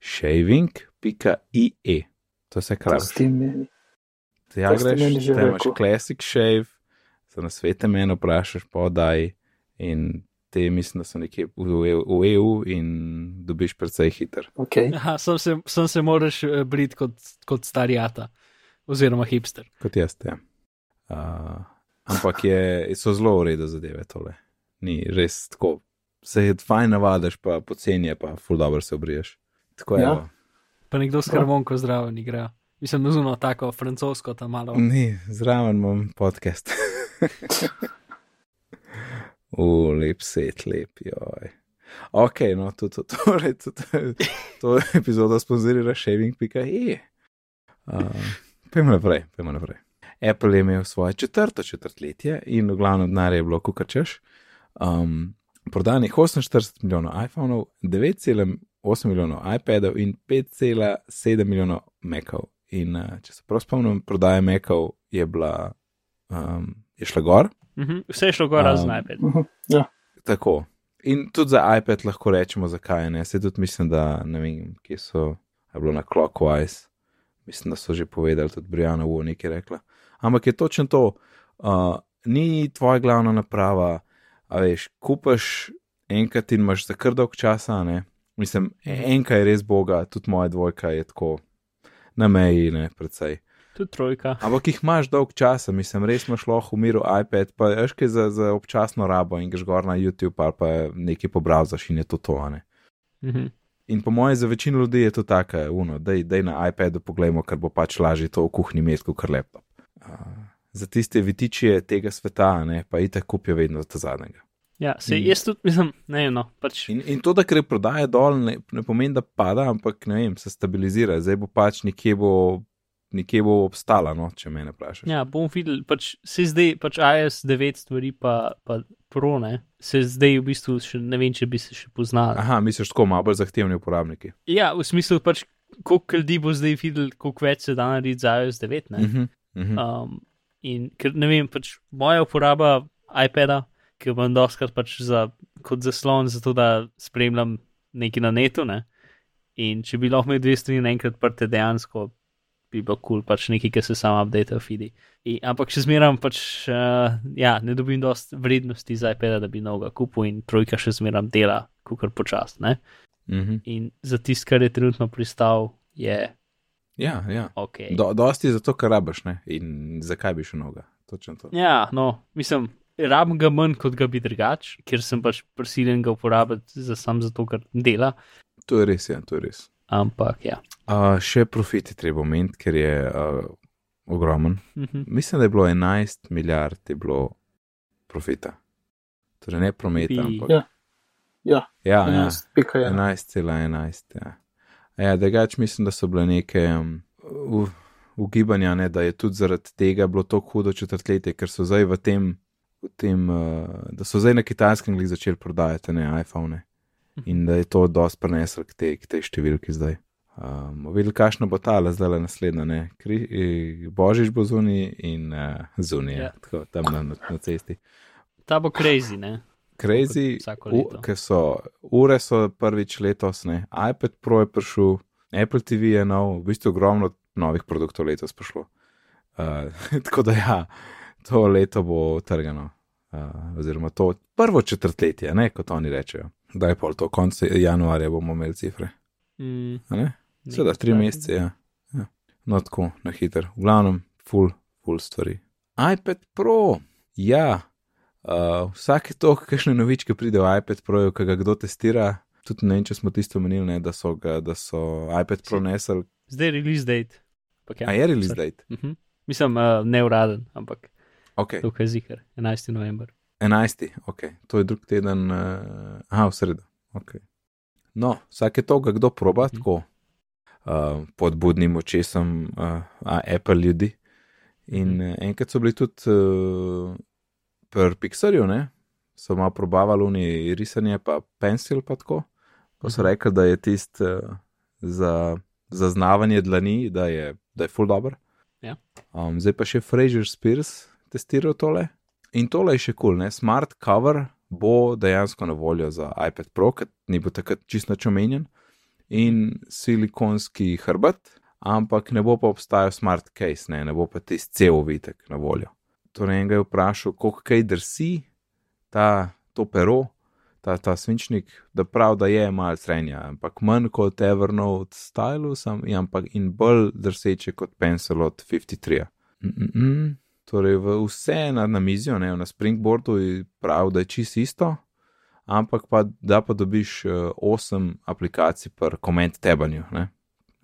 shaving.ie, to je vse, kar to rabiš. Ti ja greš, ti imaš classic shave, za na svete meni vprašaš, podaj in te mislim, da so nekje v, v, v EU in dobiš precej hiter. Okay. Aha, sem se, sem se moraš eh, briti kot, kot starijata, oziroma hipster. Kot jaz, ja. Uh, ampak je, so zelo redu zadeve tole. Ni res tako. Se je fajn navadiš, pa poceni je, pa ful dobro se obriješ. Tako je. Ja. evo. Pa nekdo s harmonko zraven igra. Mislim, zuno tako francosko tam malo. Ni, zraven imam podcast. U, lep set, lep, joj. Ok, no, to, to, torej, to, to, to epizodo sponzorira shaving.e. Uh, Pojmo naprej, pojmo naprej. Apple je imel svoje četrto četrtletje in v glavnem denar je bilo kukačeš. Um, prodanih 48 milijonov iPhonov, 9,8 milijonov iPadov in 5,7 milijonov Macov. In uh, če se prav spomnim, prodaja Macov je bila, um, je šla gor, Mhm, Vse je šlo gor, Um, iPad. Mhm, Ja, tako. In tudi za iPad lahko rečemo, zakaj ne. Se tudi mislim, da ne vem, kje so, je bilo na Clockwise, mislim, da so že povedali, tudi Brianna Wu nekaj rekla. Ampak je točno to, uh, ni tvoja glavna naprava, a veš, kupaš enkrat in imaš za kar dolg časa, ne. Mislim, enka je res boga, tudi moja dvojka je tako na meji, ne, predvsej. Tudi trojka. Ampak jih imaš dolg časa, mislim, res imaš lahko v miru iPad, pa veš kaj za, za občasno rabo in greš gor na YouTube ali pa nekaj pobravaš in je to to. a Ne? Mhm. In po mojem, za večino ljudi je to tako, uno, da je na iPadu pogledamo, ker bo pač lažje to v kuhinji imeti kot laptop. Uh, za tiste vitičije tega sveta, ne, pa itek kupijo vedno ta zadnjega. Ja, se In- jaz tudi mislim, ne vem, no, pač. In, in to, da gre prodaja dol, ne, ne pomeni, da pada, ampak ne vem, se stabilizira, zdaj bo pač nekje bo, nekje bo obstala, no, če me ne vprašaš. Ja, bom videl, pač se zdaj, pač iOS 9 stvari, pa, pa Pro, ne, se zdaj v bistvu še ne vem, če bi se še poznali. Aha, misliš, tako malo bolj zahtevni uporabniki. Ja, v smislu pač, koliko ljudi bo zdaj videl, koliko več se da narediti za iOS 9. Ne? Uh -huh, uh -huh. Um, in ker ne vem, pač moja uporaba iPada, ki jo imam doskrat pač za, kot zaslon, zato da spremljam nekaj na netu. Ne? In če bi lahko imel dve strani naenkrat prte, dejansko bi bilo kul, cool, pač nekaj, ki se sam update v feedi. In, ampak še zmeram pač, uh, ja, ne dobim dost vrednosti za iPada, da bi novega kupil in trojka še zmeram dela, kukar počast. Ne? uh -huh. In za tisto, kar je trenutno pristal, je Ja, ja. ok. Do, dosti zato, ker rabiš, ne? In zakaj bi še noga? Točno to. Ja, no, mislim, rabim ga manj, kot ga bi drugač, ker sem pač prisiljen ga uporabiti za sam zato, ker dela. To je res, ja, to je res. Ampak ja. Uh, še profiti treba omeniti, ker je uh, ogromen. Mhm. Mislim, da je bilo 11 milijard je bilo profita. Torej ne prometa, Bi- ampak. Ja. ja, Ja, ja. 11,1. 11,11. Ja. Ja, drugač mislim, da so bile neke um, u- ugibanja, ne, da je tudi zaradi tega bilo tako hudo četrtletje, ker so zdaj v tem, v tem uh, da so zdaj na kitajskem glih začeli prodajati ne iPhone in da je to dosti prenesel k tej, k tej številki zdaj. Um, videli, kakšna bo ta, zdaj naslednja, ne, Kri, eh, Božič bo zunaj in uh, zunaj, Ja. ja. tako tam na, na, na cesti. Ta bo crazy, ne? Crazy, ker so ure so prvič letos, ne, iPad Pro je prišel, Apple TV je nov, v bistvu ogromno novih produktov letos prišlo. Uh, tako da ja, to leto bo trgano. Uh, oziroma to prvo četrtletje, ne, kot oni rečejo. Da je pol to konec januarja bomo imeli cifre. Mm, Seveda, tri mesece, ja. ja. No, tako, na hiter. V glavnem, full, full stvari. iPad Pro, ja. Uh, vsake to, kakšne novičke pride v iPad Pro, ki ga kdo testira. Tudi ne vem, če smo tisto omenili, ne, da, so ga, da so iPad Pro nesel. Zdaj je release date. Ampak A je release sorry. date? Mhm. Mislim, uh, neuraden, ampak Ok, tukaj je zikar, 11. november. 11. Ok, to je drug teden, uh, aha, v sredo. Okay. No, vsake to, ga kdo proba Mhm. tako uh, pod budnim očesom uh, Apple ljudi. In mm. enkrat so bili tudi uh, pri Pixarju, ne? so malo probavali oni risanje, pa pencil, pa tako. Pa so Mhm. rekli, da je tist uh, za zaznavanje dlani, da je, da je full dobro. Ja. Um, zdaj pa še Fraser Spears testiral tole. In tole je še kul, cool? Smart cover bo dejansko na voljo za iPad Pro, ki ni bo takrat čisto omenjen, in silikonski hrbet, ampak ne bo pa obstajal smart case, ne, ne bo pa tisti cel vitek na voljo. Torej, enega je vprašal, koliko kaj drsi ta, to pero, ta, ta svinčnik, da prav, da je malo srenja, ampak manj kot Evernote Stylus, ampak in bolj drseče kot Pencil od 53. Mm -mm. Torej, vse na, na mizijo, ne, na springboardu je prav, da je čisto isto, ampak pa da pa dobiš uh, 8 aplikacij per koment tebanju, ne,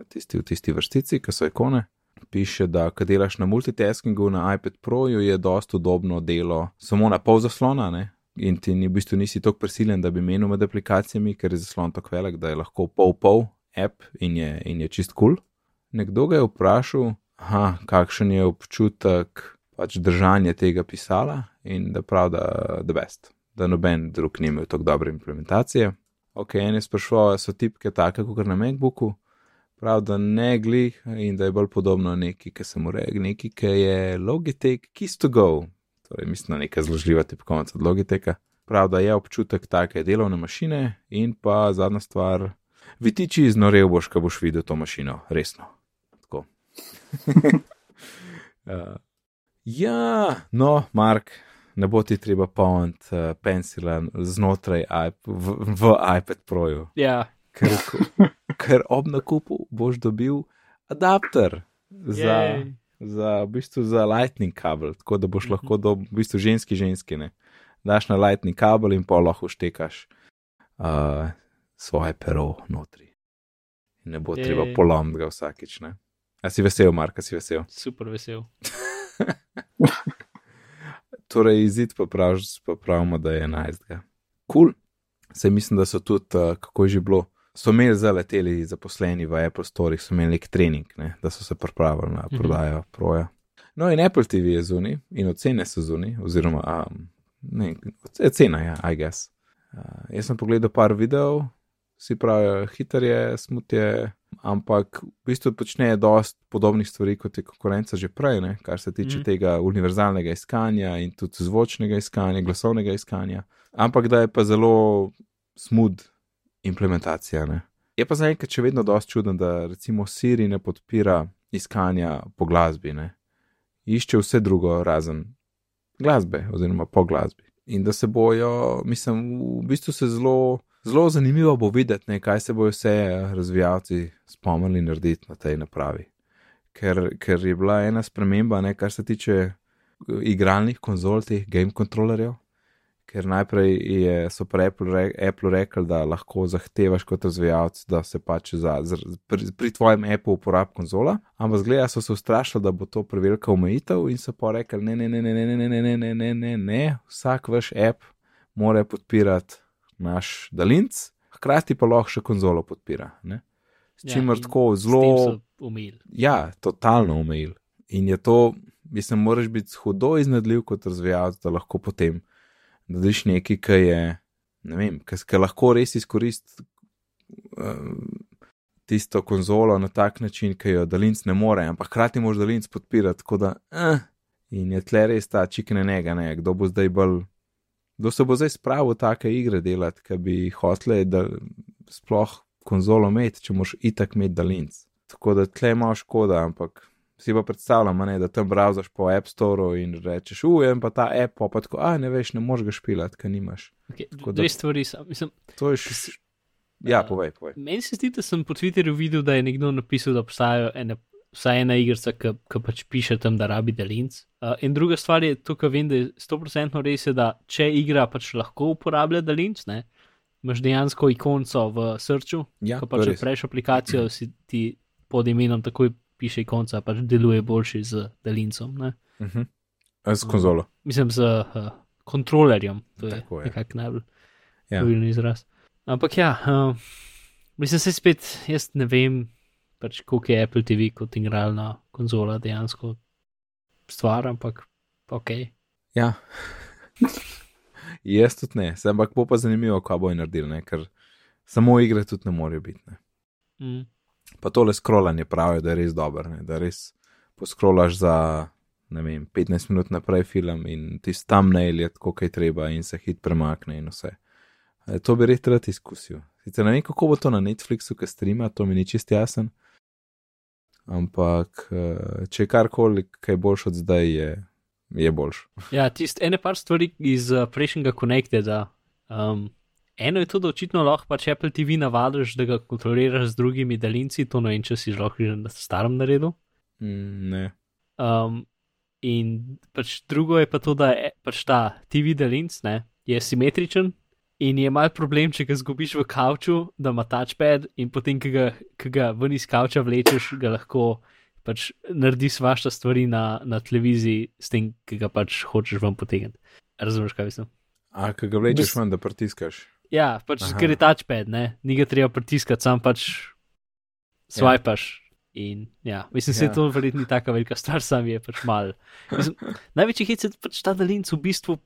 tisti v tisti vrstici, ki so ikone. Piše, da kad delaš na multitaskingu na iPad Pro, je dosta udobno delo samo na pol zaslona, ne, in ti ni v bistvu nisi tako prisiljen, da bi menil med aplikacijami, ker je zaslon tako velik, da je lahko pol-pol app in je, in je čist kul. Cool. Nekdo ga je vprašal, aha, kakšen je občutek pač držanja tega pisala in da prav, da je best, da noben drug ni imel tako dobre implementacije. Ok, en je sprašval, so tipke take, kot na MacBooku, prav, da ne glih in da je bolj podobno neki, ki se mu reče, neki, ki je Logitech Keys to Go, torej mislim na neka zložljiva tipkovnica od Logitecha. Prav, da je občutek take delovne mašine in pa zadnja stvar, vitiči iznorev boš, ko boš videl to mašino, resno. Tako. uh, ja, no, Mark, ne bo ti treba polniti uh, pensila znotraj iP v, v iPad Proju. Ja. Ker, ker ob nakupu boš dobil adapter za. Jej za, v bistvu za lightning kabel, tako da boš mhm. lahko do v bistvu ženski ženski. Ne? Daš na lightning kabel in pa lahko štekaš uh, svoje pero notri. Ne bo je, treba polomiti ga vsakič. Ne? A si vesel, Marka, si vesel? Super vesel. torej, izid pa, prav, pa pravimo, da je 11. Kul. Cool. Se mislim, da so tudi, uh, kako je že bilo so imeli zaleteli zaposleni v Apple Store, so imeli nek trening, ne, da so se pripravili na mhm. prodajo mhm. proja. No, in Apple TV je zunaj, in ocene so zunaj, oziroma um, ne, cena je, I guess. Uh, jaz sem pogledal par videov, si pravi, hiter je, smut je, ampak v bistvu počneje dosti podobnih stvari kot je konkurenca že prej, ne, kar se tiče mm. tega univerzalnega iskanja in tudi zvočnega iskanja, glasovnega iskanja. Ampak da je pa zelo smud implementacija. Ne? Je pa zaenkrat še vedno dosti čudno, da recimo Siri ne podpira iskanja po glasbi, ne? išče vse drugo razen glasbe oziroma po glasbi. In da se bojo, mislim, v bistvu se zelo, zelo zanimivo bo videti, ne, kaj se bojo vse razvijalci spomnili narediti na tej napravi. Ker, ker je bila ena sprememba, ne, kar se tiče igralnih konzol, teh game kontrolerjev, ker najprej je, so pri Apple, re, Apple rekli, da lahko zahtevaš kot razvijalec, da se pač za, z, pri, pri tvojem Apple uporabi konzola, ampak zgleda so se ustrašili, da bo to prevelika omejitev in so pa rekli: ne, ne, ne, ne, ne, ne, ne, ne, ne, ne, ne, ne, vsak vaš app mora podpirati naš daljnc, hkrati pa lahko še konzolo podpira. Ne? S čimer ja, tako zelo. Ja, totalno umil. In je to, mislim, moraš biti hudo iznedljiv kot razvijalec, da lahko potem da daš nekaj, ki je, ne vem, ki lahko res izkoristi uh, tisto konzolo na tak način, ki jo daljnc ne more, ampak hkrati moš daljnc podpirati, tako da, uh, in je tle res ta čikne njega, ne, kdo bo zdaj bolj, kdo se bo zdaj spravil take igre delati, ki bi hotle, da sploh konzolo imeti, če moš itak imeti daljnc. Tako da tle ima škoda, ampak si pa predstavljam, ne, da tam browsaš po App Store in rečeš, ujem pa ta app, pa tako, a ne veš, ne moreš ga špilati, ker nimaš. Okay, dve stvari sem. Mislim, to je še. Ja, povej, povej. Meni se zdi, da sem po Twitterju videl, da je nekdo napisal, da obstajajo ene, vsaj ena igrica, ki pač piše tam, da rabi delinc. Uh, in druga stvar je to, kar vem, da je 100% res, je, da če igra pač lahko uporablja delinc, ne, imaš dejansko ikonco v srču, ja, ko pač prejš aplikacijo, si ti pod imenom takoj piše konca, pač deluje boljši z delincem. Uh -huh. Z konzolo. Uh, mislim, z uh, kontrolerjem, to je, je. nekako najbolj ja. pravilni izraz. Ampak ja, uh, mislim se spet, jaz ne vem, pač, koliko je Apple TV kot igralna konzola dejansko stvar, ampak ok. Ja. jaz tudi ne, sem ampak bo pa zanimivo, kaj bo naredil, ker samo igre tudi ne morejo biti. Ne. Mm. Pa tole scrollanje pravi, da je res dobro, da res poskrolaš za ne vem, 15 minut naprej film in tisti tam nail je tako, kaj treba in se hit premakne in vse. E, to bi res rad izkusil. Sicer ne vem, kako bo to na Netflixu, ki streama, to mi ni čist jasen. Ampak, e, če je karkoli, kaj boljš od zdaj, je, je boljš. Ja, tiste ene par stvari iz uh, prejšnjega Connecteda. Um, eno je to, da očitno lahko pač Apple TV navadiš, da ga kontroliraš z drugimi daljinci, to ne vem, če si lahko že na starem naredu. Mm, ne. Um, in pač drugo je pa to, da je pač ta TV daljinc ne, je simetričen in je mal problem, če ga zgubiš v kavču, da ima touchpad in potem, ki ga, ki ga ven iz kavča vlečeš, ga lahko pač naredi svašta stvari na, na televiziji, s tem, ki ga pač hočeš vam potegniti. Razumeš, kaj mislim? A, ki ga vlečeš ven, da pritiskaš. Ja, pač Aha. ker je touchpad, ne, ni ga treba pritiskati, sam pač swipaš. In ja, mislim, da Ja. to verjetno ni tako velika stvar, sam je pač mal. Mislim, največji hit je pač ta daljinc v bistvu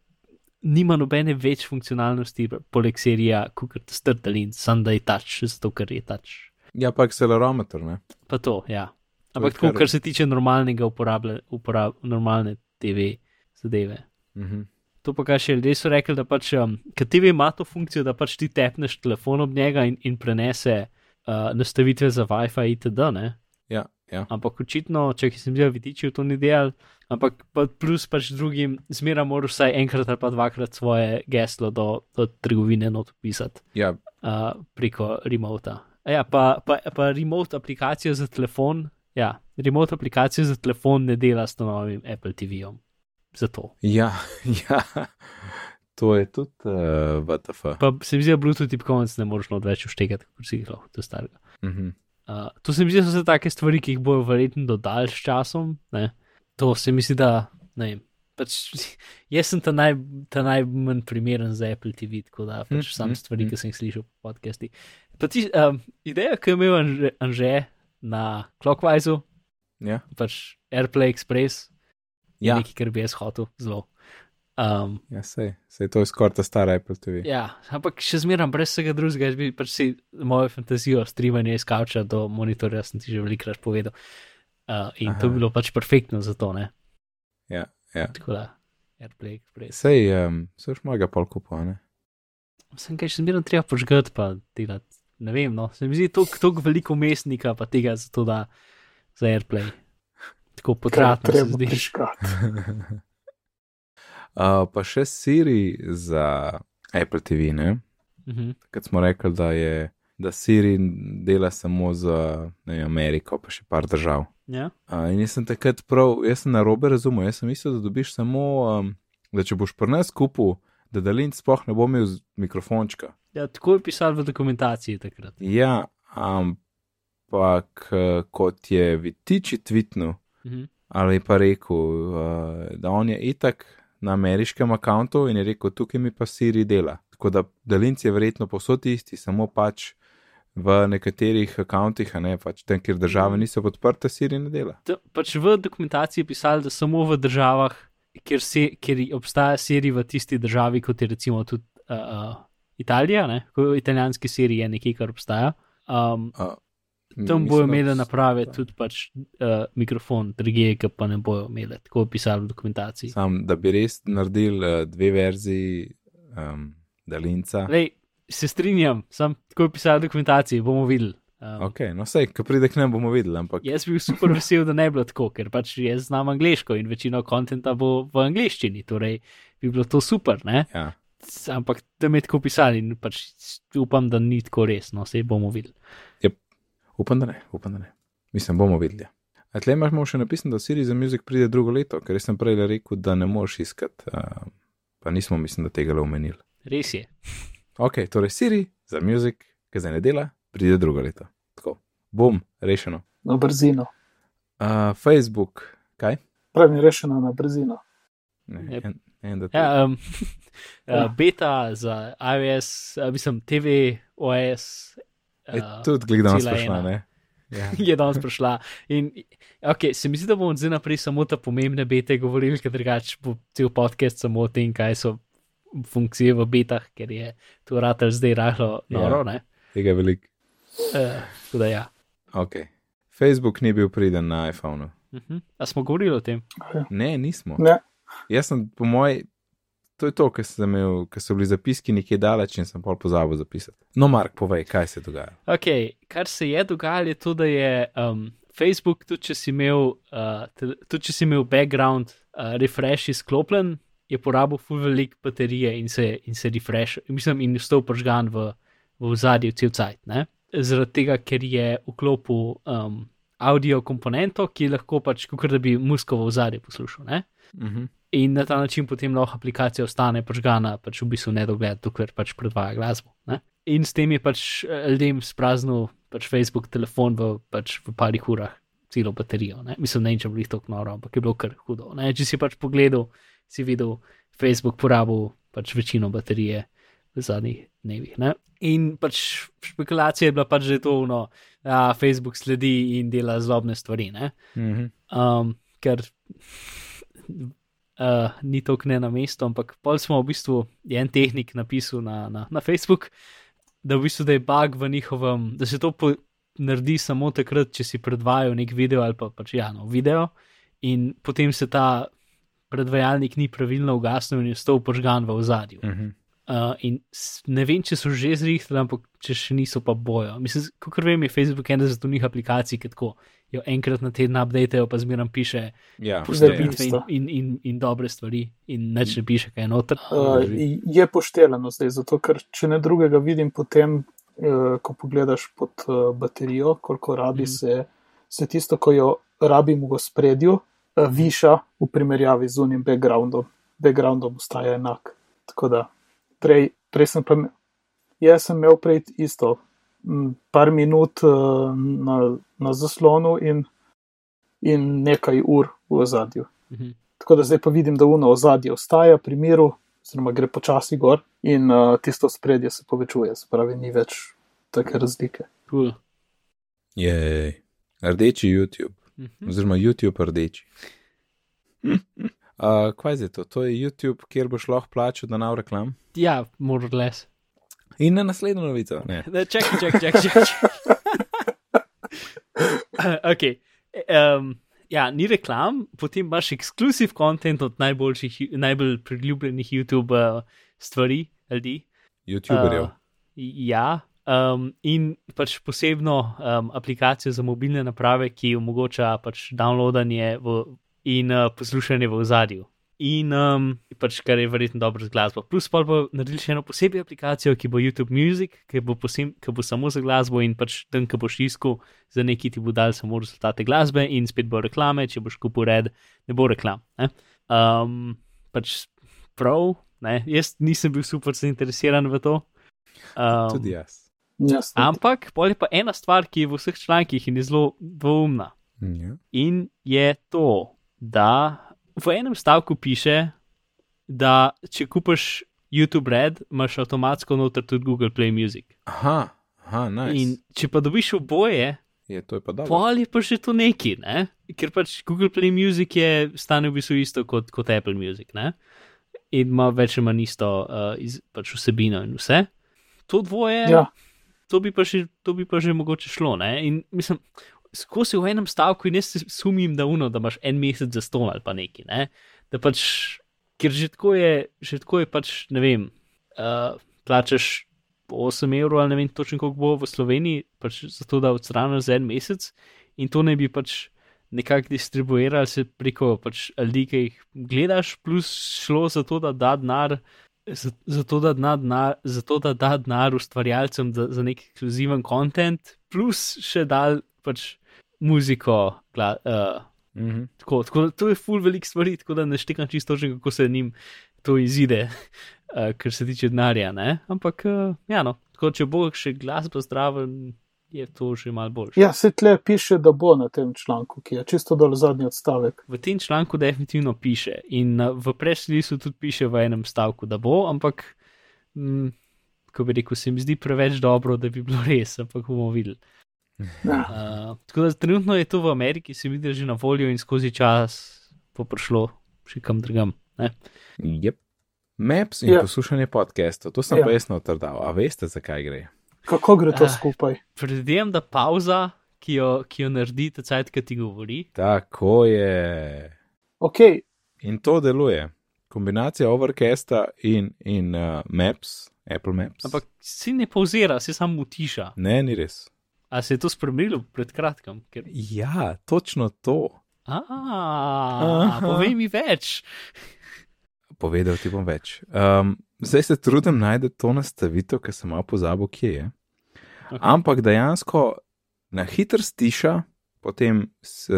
nima nobene več funkcionalnosti, poleg serija, kot je str daljinc, sam da je touch, zato ker je touch. Ja, pa accelerometer, ne. Pa to, ja. Ampak tako, kar- se tiče normalnega uporablja, uporab, normalne TV zadeve. Mhm. To pa kaj še ljudje so rekli, da pač um, ker TV ima to funkcijo, da pač ti tepneš telefon ob njega in, in prenese uh, nastavitve za WiFi itd. Ne? Ja, ja. Ampak očitno, če sem videl, vidiči to ni del, ampak pa plus pač drugim, zmeraj moraš vsaj enkrat ali pa dvakrat svoje geslo do, do trgovine not pisati ja uh, preko remota. A Ja, pa, pa, pa remote aplikacija za telefon, ja, remote aplikacija za telefon ne dela s novim Apple TV-om. Zato. Ja, ja, to je tudi uh, VTF. Pa se mi zdi, da Bluetooth tipkovnic ne moreš več uštekati, kot si jih lahko to starega. Mhm. Uh, to se mi zdi, da so vse take stvari, ki jih bojo verjetno dodali s časom. Ne? To se mi zdi, da ne vem. Pač, jaz sem ta, naj, ta najmanj primeren za Apple TV, tako da pač Hm, sam hm, stvari, hm. ki sem jih slišal po podcasti. Pa ti, um, ideja, ki jo imel Anže, Anže na Clockwise, Ja, pač Airplay Express, je Ja. nekaj, kar bi jaz hotel zelo. Um, ja sej, sej to je skoraj ta stara Apple TV. Ja, ampak še zmeraj brez vsega drugega, jaz bi pač si mojo fantazijo streamanja iz kavča do monitorja, sem ti že velikrat povedal. Uh, in Aha. to bi bilo pač perfektno za to, ne? Ja, ja. Tako da, Airplay Express. Sej, um, se už mojega pol kupa, ne? Sem kaj še zmeraj treba požgati, pa delati. Ne vem, no, se mi zdi toliko veliko mestnika, pa tega za to, da za Airplay. Tako potratno se treba zdi. uh, pa še Siri za Apple TV, ne? Mhm. Takrat smo rekli, da je. Da Siri dela samo za ne vem, Ameriko, pa še par držav. Ja, Uh, in jaz sem takrat prav, jaz sem na robe razumel, jaz sem mislil, da dobiš samo, um, da če boš pri nas kupil, da daljn sploh ne bo imel mikrofončka. ja, tako je pisal v dokumentaciji takrat. Ja, ampak eh, kot je Vitiči tvitnil, Mhm. ali pa rekel, uh, da on je itak na ameriškem računu in je rekel, tukaj mi pa Siri dela. Tako da daljnci je verjetno posod isti, samo pač v nekaterih računih, a ne pač tam, kjer države Mhm. niso podprte, Siri ne dela. To, pač v dokumentaciji je pisalo, da samo v državah, kjer, se, kjer obstaja serij v tisti državi, kot je recimo tudi uh, Italija, ne? ko italijanski serij je nekaj, kar obstaja. Um, Uh, tam bojo imele da- naprave da. tudi pač, uh, mikrofon, druge, ki pa ne bojo imele. Tako je pisalo v dokumentaciji. Sam, da bi res naredil uh, dve verziji um, daljnca. Lej, se strinjam, sem tako je pisalo v dokumentaciji, bomo videli. Um, Ok, no sej, ko pride k nam, bomo videli, ampak Jaz bi bil super vesel, da ne bi bilo tako, ker pač jaz znam angliško in večino kontenta bo v angliščini, torej bi bilo to super, ne? ja. ampak tam je tako pisali in pač upam, da ni tako res, no, sej bomo videli. Upam, da ne, upam, da ne. Mislim, bomo videli. A tle imaš še napisano, da Siri za Music pride drugo leto, ker sem prej rekel, da ne moreš iskati, uh, pa nismo, mislim, da tega le omenili. Res je. Ok, torej Siri za Music, ki zdaj ne dela, pride drugo leto. Tako, bom, rešeno. Na brzino. Uh, Facebook, kaj? Pravim, je rešeno na brzino. Ne, Yep. en, en, da Ja, um, Ja. uh, beta za iOS, uh, mislim, TV, OS. Uh, tudi gledano cela sprašla, ena. ne? Ja. Je danes prišla. In, okay, se mi zdi, da bomo zdaj naprej samo ta pomembne bete govorili, ker drugače bo cel podcast samo o tem, kaj so funkcije v betah, ker je to ratelj zdaj rahlo noro. Ja. Ja. Tega je veliko. Uh, tako da ja. Ok. Facebook ni bil priden na iPhonu. Uh -huh. A smo govorili o tem? Ne, nismo. Ne. Jaz sem, po mojem, to je to, ker imel, so bili zapiski nekje daleč in sem pol pozabil zapisati. No, Mark, povej, kaj se dogaja. Okay. Kar se je dogajalo, je to, da je um, Facebook, tudi če si imel, uh, tudi če si imel background uh, refresh izklopljen, je porabil full velik baterije in se, in se refresh, mislim, in vstop požgan v, v zadnji cel cajt. Zaradi tega, ker je vklopil um, audio komponento, ki lahko pač, kot da bi musko v zadnji poslušal. Uh Mhm. -huh. In na ta način potem lahko aplikacija ostane požgana, pač v bistvu nedogled, dokler pač predvaja glasbo. Ne? In s tem je pač ljudem spraznil pač Facebook telefon v, pač v parih urah, celo baterijo. Ne? Mislim, ne vem, če bi bilo tako noro, ampak je bilo kar hudo. Ne? Če si pač pogledal, si videl, Facebook porabil pač večino baterije v zadnjih dnevih. Ne? In pač špekulacija je bila pač že to, no, da Facebook sledi in dela zlobne stvari. Mm -hmm. Um, ker uh, ni to kne na mestu, ampak pol smo v bistvu, je en tehnik napisal na, na, na Facebook, da v bistvu da je bug v njihovem, da se to po, naredi samo takrat, če si predvajajo nek video ali pa pač ja, no, video in potem se ta predvajalnik ni pravilno ugasnil in je stal požgan v ozadju. Mm -hmm. Uh, in ne vem, če so že zrihtali, ampak če še niso, pa bojo. Mislim, kot vem, je Facebook ena za njih aplikacij, ki tako jo enkrat na teden updatejo, pa zmeraj piše ja, postopitve in, in, in, in dobre stvari, in neč ne piše, kaj je noter. Uh, je pošteno zdaj, zato ker če ne drugega vidim, potem, uh, ko pogledaš pod uh, baterijo, koliko rabi, mm. se, se tisto, ko jo rabim v spredju, uh, viša v primerjavi z unim backgroundom. Backgroundom ostaja enak. Tako da prej, prej sem pa, jaz sem imel prej isto, par minut uh, na, na zaslonu in, in nekaj ur v ozadju. Mhm. Tako da zdaj pa vidim, da uno ozadje ostaja pri miru, oziroma gre počasi gor in uh, tisto spredje se povečuje, se pravi, ni več take razlike. Cool. Jej, rdeči YouTube, Mhm. oziroma YouTube rdeči. Uh, kaj je to? To je YouTube, kjer boš lahko plačal, da nav reklam. Ja, more or less. In na naslednjo novico. Čakaj, čakaj, čakaj. čakaj. ok. Um, ja, ni reklam, potem imaš ekskluziv kontent od najboljših, najbolj priljubljenih YouTube uh, stvari, ljudi. YouTuberjev. Uh, ja, um, in pač posebno um, aplikacijo za mobilne naprave, ki omogoča pač downloadanje v, in uh, poslušanje v ozadju. In um, pač, kar je verjetno dobro z glasbo. Plus pa bo naredili še eno posebno aplikacijo, ki bo YouTube Music, ki bo, posem, ki bo samo za glasbo in pač tam, ki boš iskal za neki ti bo dal samo rezultate glasbe in spet bo reklame, če boš kupil red, ne bo reklam. Ne? Um, pač prav, ne? jaz nisem bil super zainteresiran v to. Um, Tudi jaz. Yes, ampak pol je pa ena stvar, ki je v vseh člankih in je zelo dvoumna. Ja. In je to, da v enem stavku piše, da če kupiš YouTube Red, imaš avtomatsko noter tudi Google Play Music. Aha, aha, nice. In če pa dobiš oboje, je to je pa dobro. pol je pa že to neki, ne? ker pač Google Play Music je stane v bistvu isto kot, kot Apple Music. Ne? In ima več ali manj isto uh, iz, pač vsebino in vse. To dvoje, Ja. To, bi že, to bi pa že mogoče šlo. Ne? In mislim, skozi v enem stavku in jaz sumim, da uno, da imaš en mesec za ston ali pa neki. Ne? Da pač, ker že tako je, že tako je pač, ne vem, uh, plačaš 8 evrov ali ne vem točno, koliko bo v Sloveniji, pač zato da odstraniš za en mesec in to ne bi pač nekako distribuirali se preko pač ljudi, ki jih gledaš, plus šlo za to, da da denar. Zato da, da, da, zato, da da denar ustvarjalcem za, za nek ekskluziven kontent, plus še dal pač muziko. Gla, uh, Mm -hmm. tako, tako, to je full velik stvari, tako da ne štekam čisto že, kako se njim to izide, uh, kar se tiče denarja. Ne? Ampak, uh, ja, no, tako, če bo še glasba zdraven, je to že mal boljše. Ja, se tle piše, da bo na tem članku, ki je čisto dol zadnji odstavek. V tem članku definitivno piše in v preslisu tudi piše v enem stavku, da bo, ampak, mm, ko bi rekel, se mi zdi preveč dobro, da bi bilo res, ampak bomo videli. Ja. Uh, tako da trenutno je to v Ameriki, se vidi že na voljo in skozi čas bo prišlo še kam drugam. Ne? Yep. Maps in Ja. yeah. poslušanje podcastov, to sem Ja. yeah. pa jaz notrdal. A veste, zakaj gre? Kako gre to Ah. skupaj? Predvidevam, da pauza, ki jo, ki jo naredi, ta cajt, ki ti govori. Tako je. Ok, In to deluje. Kombinacija Overcasta in, in uh, Maps, Apple Maps. Ampak si ne pauzira, si samo utiša. Ne, ni res. A se je to spremenilo pred kratkim? Ker... Ja, točno to. A, povej mi več. Povedal ti bom več. Um, zdaj se trudim najti to nastavitev, ker sem malo pozabil, kje je. Ok. Ampak dejansko na hitro stiša, potem s,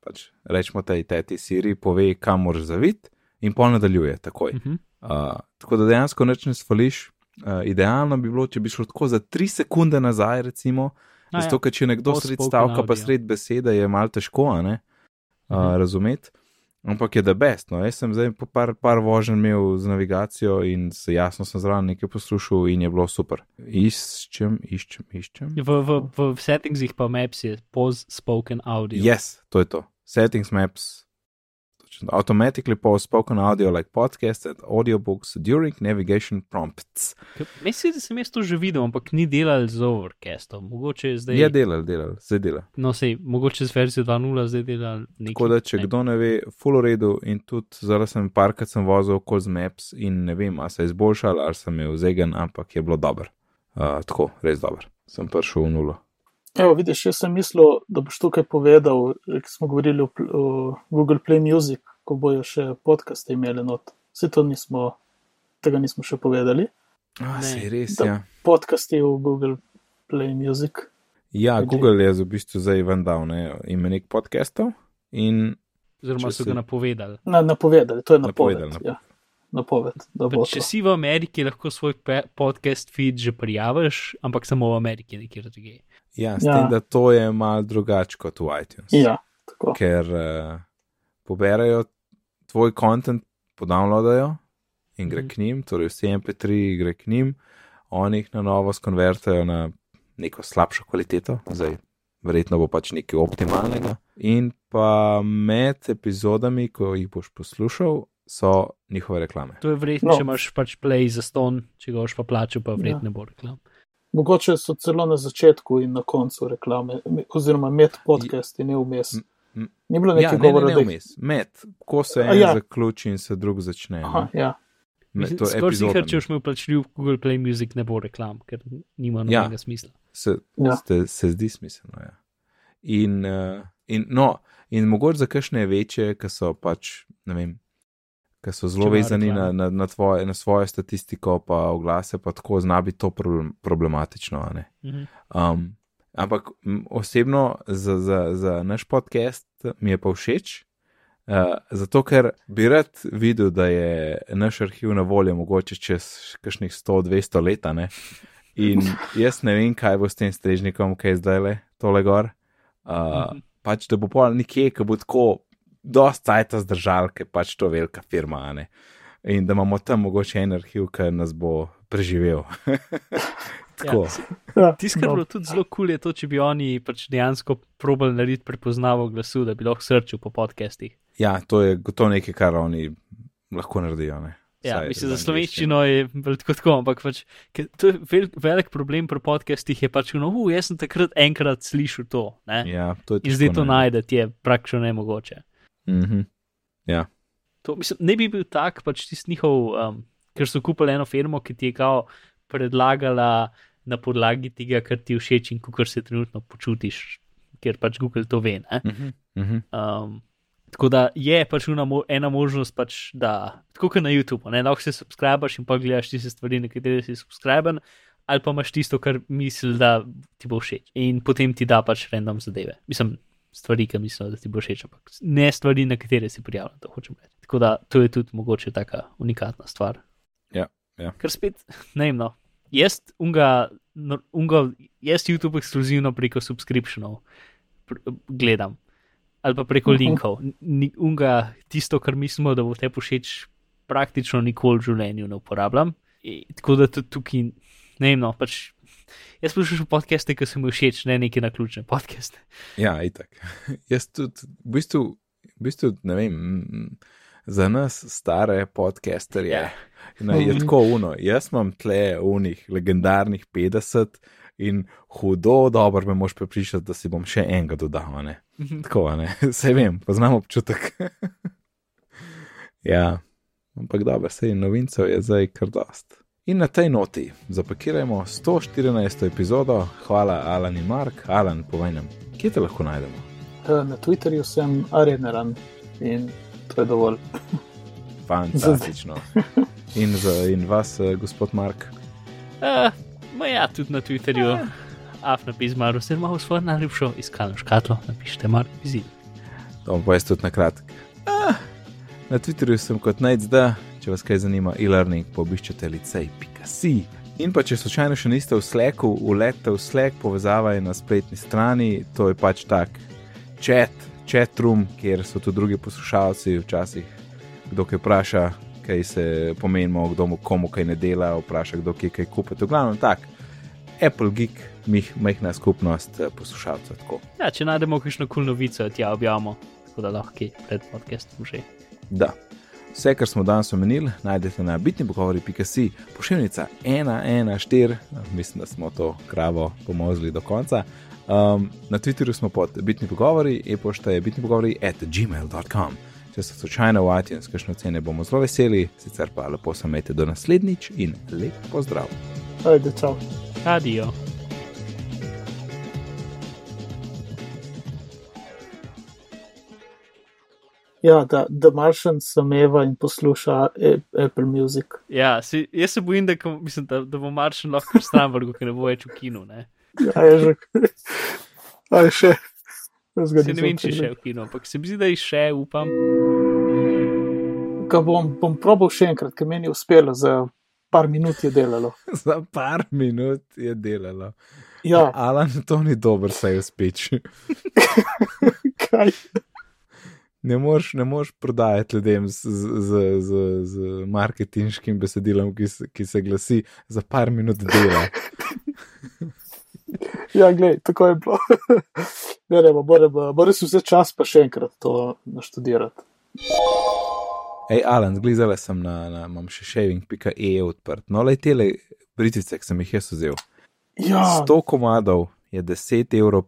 pač rečemo tej teti Siri, pove, kam moraš zaviti, in pol nadaljuje takoj. Uh -huh. Uh, tako da dejansko neč ne svališ. Uh, idealno bi bilo, če bi šlo tako za tri sekunde nazaj, recimo, A, zato, ja. ker če nekdo sred stavka, pa audio. sred besede, je malo težko, ne, uh, Mhm. razumeti. Ampak je da best. No. Jaz sem zdaj po par, par voženj imel z navigacijo in se jasno sem zraven nekaj poslušal in je bilo super. Iščem, iščem, iščem. V, v, v settingsih pa Maps je post spoken audio. Yes, to je to. Settings maps. Automatically post spoken audio like podcasts and audiobooks during navigation prompts. Mislim, da sem jaz to že videl, ampak ni delal z Overcastom. Mogoče je zdaj. Je delal, delal, zdaj dela. No, sej, mogoče z verzijo 2.0 zdaj dela nekaj. Tako da, če ne. kdo ne ve, full redu in tudi zdaj sem parkrat sem vozil okoli z Maps in ne vem, ali se je izboljšal ali sem imel zegen, ampak je bilo dobro. Uh, tako, res dobro. Sem prišel v nulo. Evo, vidiš, jaz sem mislil, da boš tukaj povedal, ko smo govorili o, o Google Play Music, ko bojo še podcaste imeli not. Vse to nismo, tega nismo še povedali. Ne. se res, Da- ja. Podcasti v Google Play Music. Ja, Kaj Google je v bistvu zdaj ven dal ne, imenik podcastov in Oziroma so ga napovedali. Na, napovedali, to je napoved. Napovedali, ja. Napoved če si v Ameriki, lahko svoj podcast feed že prijaviš, ampak samo v Ameriki, nekje drugje. ja, s Ja. tem, da to je mal drugače kot v iTunes. Ja, tako. Ker uh, poberajo tvoj kontent, podownloadajo in gre Mhm. k njim, torej vse MP3 gre k njim, oni jih na novo skonvertajo na neko slabšo kvaliteto, zdaj verjetno bo pač nekaj optimalnega. In pa med epizodami, ko jih boš poslušal, so njihove reklame. To je verjetno, No. če imaš pač play za ston, če ga boš pa plačal, pa verjetno Ja. ne bo reklam. Mogoče so celo na začetku in na koncu reklame, oziroma med podcasti, ne vmes. Ni bilo Ja, nekaj ne, ne, govora, ne da jih. vmes. Med, ko se A en ja. zaključi in se drug začne. Aha, ne. ja. Je Skoraj si, epizodami. če boš imel plačljiv Google Play Music, ne bo reklam, ker nima Ja. nobenega smisla. se, Ja. se, se zdi smiselno. Ja. In, uh, in, no, in mogoče za kakšne večje, ki so pač, ne vem, ki so zelo vezani na, na, na, tvoje, na svojo statistiko, pa oglase, pa tako zna biti to problem, problematično. Mhm. Um, ampak osebno za, za, za naš podcast mi je pa všeč. Uh, zato, ker bi rad videl, da je naš arhiv na voljo mogoče čez kakšnih 100-200 let. In jaz ne vem, kaj bo s tem strežnikom, kaj je zdaj le tole gor. Uh, Mhm. pač, da bo pol nekje, ki bo tako dosta cajta zdržal, ker pač to velika firma. a ne. In da imamo tam mogoče en arhiv, ki nas bo preživel. tako. ja. Tisto, kar je no. bilo tudi zelo kul, cool, je to, če bi oni pač dejansko probali narediti prepoznavo glasu, da bi lahko srčil po podcastih. Ja, to je gotovo nekaj, kar oni lahko naredijo. Ne? Ja, Vsaj mislim, za slovenščino je tako, tako, ampak pač, ker to je vel, velik problem pri podcastih, je pač, no, uh, jaz sem takrat enkrat slišal to. Ne? Ja, to je In zdaj to najdete, je praktično nemogoče. Mhm. To, mislim, ne bi bil tak, pač tisti njihov, um, ker so kupili eno firmo, ki ti je kao predlagala na podlagi tega, kar ti všeč in kako se trenutno počutiš, ker pač Google to ve. Ne? Mhm. Mhm. Um, tako da je pač una, ena možnost, pač, da tako kot na YouTubu, ne, lahko se subskrbiš in pa gledaš tiste stvari, na katere si subskrben, ali pa imaš tisto, kar misliš, da ti bo všeč. In potem ti da pač random zadeve. Mislim, stvari, ki mislijo, da ti bo všeč, ampak ne stvari, na katere si prijavljen, to hočem reči. Tako da to je tudi mogoče taka unikatna stvar. Ja, ja. Ker spet, ne vem, no. Jaz, unga, unga, jaz YouTube ekskluzivno preko subscriptionov pr gledam ali pa preko Mhm. linkov. Ni, unga, tisto, kar mislimo, da bo te všeč, praktično nikoli v življenju ne uporabljam. I, tako da tudi tukaj, ne vem, no, pač. Jaz poslušam podcaste, ki so mi všeč, ne neke naključne podcaste. Ja, itak. Jaz tudi, v bistvu, v bistvu ne vem, za nas stare podcasterje Ja. ja. je Mhm. tako uno. Jaz imam tle unih legendarnih 50 in hudo dobro me moš prepričati, da si bom še enega dodal. Ne? Tako, ne, vse vem, poznam občutek. ja, ampak dobro, sej novincev je zdaj kar dost. In na tej noti zapakirajmo 114. epizodo. Hvala, Alan in Mark. Alan, povej nam, kje te lahko najdemo? Eh, Na Twitterju sem areneran in to je dovolj. Fantastično. In, za, in vas, eh, gospod Mark. Uh, ma ja, tudi na Twitterju, uh. af napismar, vse imamo svojo najljubšo iskalno škatlo, napišite mar vizit. To bom povedal tudi na kratko. Ah, na Twitterju sem kot najdzda, če vas kaj zanima, e-learning, pobiščete licej.si. In pa če slučajno še niste v Slacku, ulete v Slack, povezava je na spletni strani, to je pač tak chat, chat room, kjer so tudi drugi poslušalci, včasih kdo kaj vpraša, kaj se pomenimo, kdo mu komu kaj ne dela, vpraša kdo kaj, kaj kupiti. V glavnem tak, Apple Geek, mih, majhna skupnost eh, poslušalcev. Tako. Ja, če najdemo kakšno kul novico, tja objavimo, tako da lahko pred podcastom že. Da. Vse, kar smo danes omenili, najdete na bitni pogovori.si, pošiljnica 114, mislim, da smo to kravo pomozili do konca. Um, na Twitterju smo pod bitni pogovori, e-pošta je bitni pogovori at gmail.com. Če ste slučajno v iTunes, kakšno cene bomo zelo veseli, sicer pa lepo samete do naslednjič in lep pozdrav. Ajde, čau. Adijo. Ja, da, da Martian sameva in posluša Apple Music. Ja, si, jaz se bojim, da, mislim, da, da bo Maršen lahko stran vrgel, ker ne bo več v kinu. Ne, Ja, je že. Aj še. Se ne vem, če še v kinu, ampak se mi zdi, da je še, upam. Ga bom, bom probal še enkrat, ker meni je uspelo, za par minut je delalo. Za par minut je delalo. Ja, Alan, to ni dober sales pitch. kaj? Ne moreš, ne moreš prodajati ljudem z, z, z, z, marketinškim besedilom, ki se, ki se glasi za par minut dela. Ja, glej, tako je bilo. Ne, ne, mora si vse čas pa še enkrat to naštudirati. Ej, Alan, zglizala sem na, na imam še shaving.e odprt. No, le tele britice, ki sem jih jaz vzel. Ja, 100 komadov je 10,95 evrov,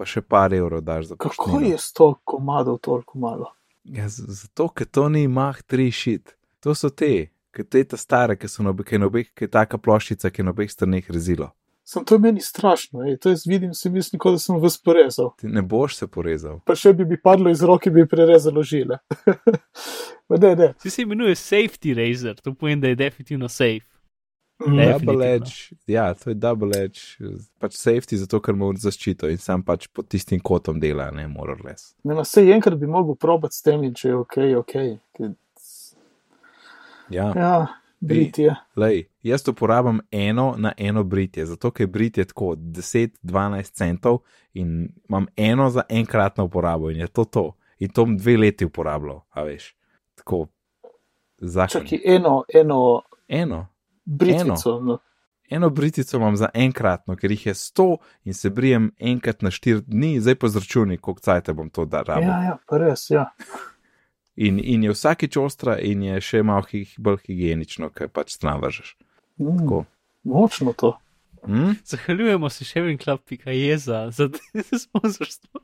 pa še par evrov daš za kako poštnino. je sto komadov toliko malo? Ja, zato, ker to ni mah tri šit. To so te, ki te ta stare, ki so na obeh, ki obeh, ki je taka ploščica, ki je na obeh straneh rezilo. Sem to meni strašno, ej, to jaz vidim, se mislim, kot da sem vas porezal. Ti ne boš se porezal. Pa še bi mi padlo iz roke, bi prerezalo žile. Ma ne, ne. Si se imenuje Safety Razor, to pomeni, da je definitivno safe. Ne. Double edge, ja, to je double edge, pač safety, zato ker ima zaščito in sam pač pod tistim kotom dela, ne more or less. Ne, no, sej enkrat bi mogel probati s tem, in če je ok, ok. Ker- Ja, Ja, britje. lej, jaz uporabljam eno na eno britje, zato ker britje tako 10-12 centov in imam eno za enkratno uporabo in je to to. In to bom dve leti uporabljal, a veš. Tako, zakon. Čakaj, eno, eno Eno. Britvico. No. Eno britico imam za enkratno, ker jih je 100 in se brijem enkrat na 4 dni, zdaj pa zračuni, koliko cajt bom to da rabil. Ja, ja, pa res, ja. In, in je vsakič ostra, in je še malo hi, bolj higienično, ker pač stran vržeš. Mm, Tako. močno to. Hm? Zahvaljujemo se še en klub, pika je za, za sponzorstvo.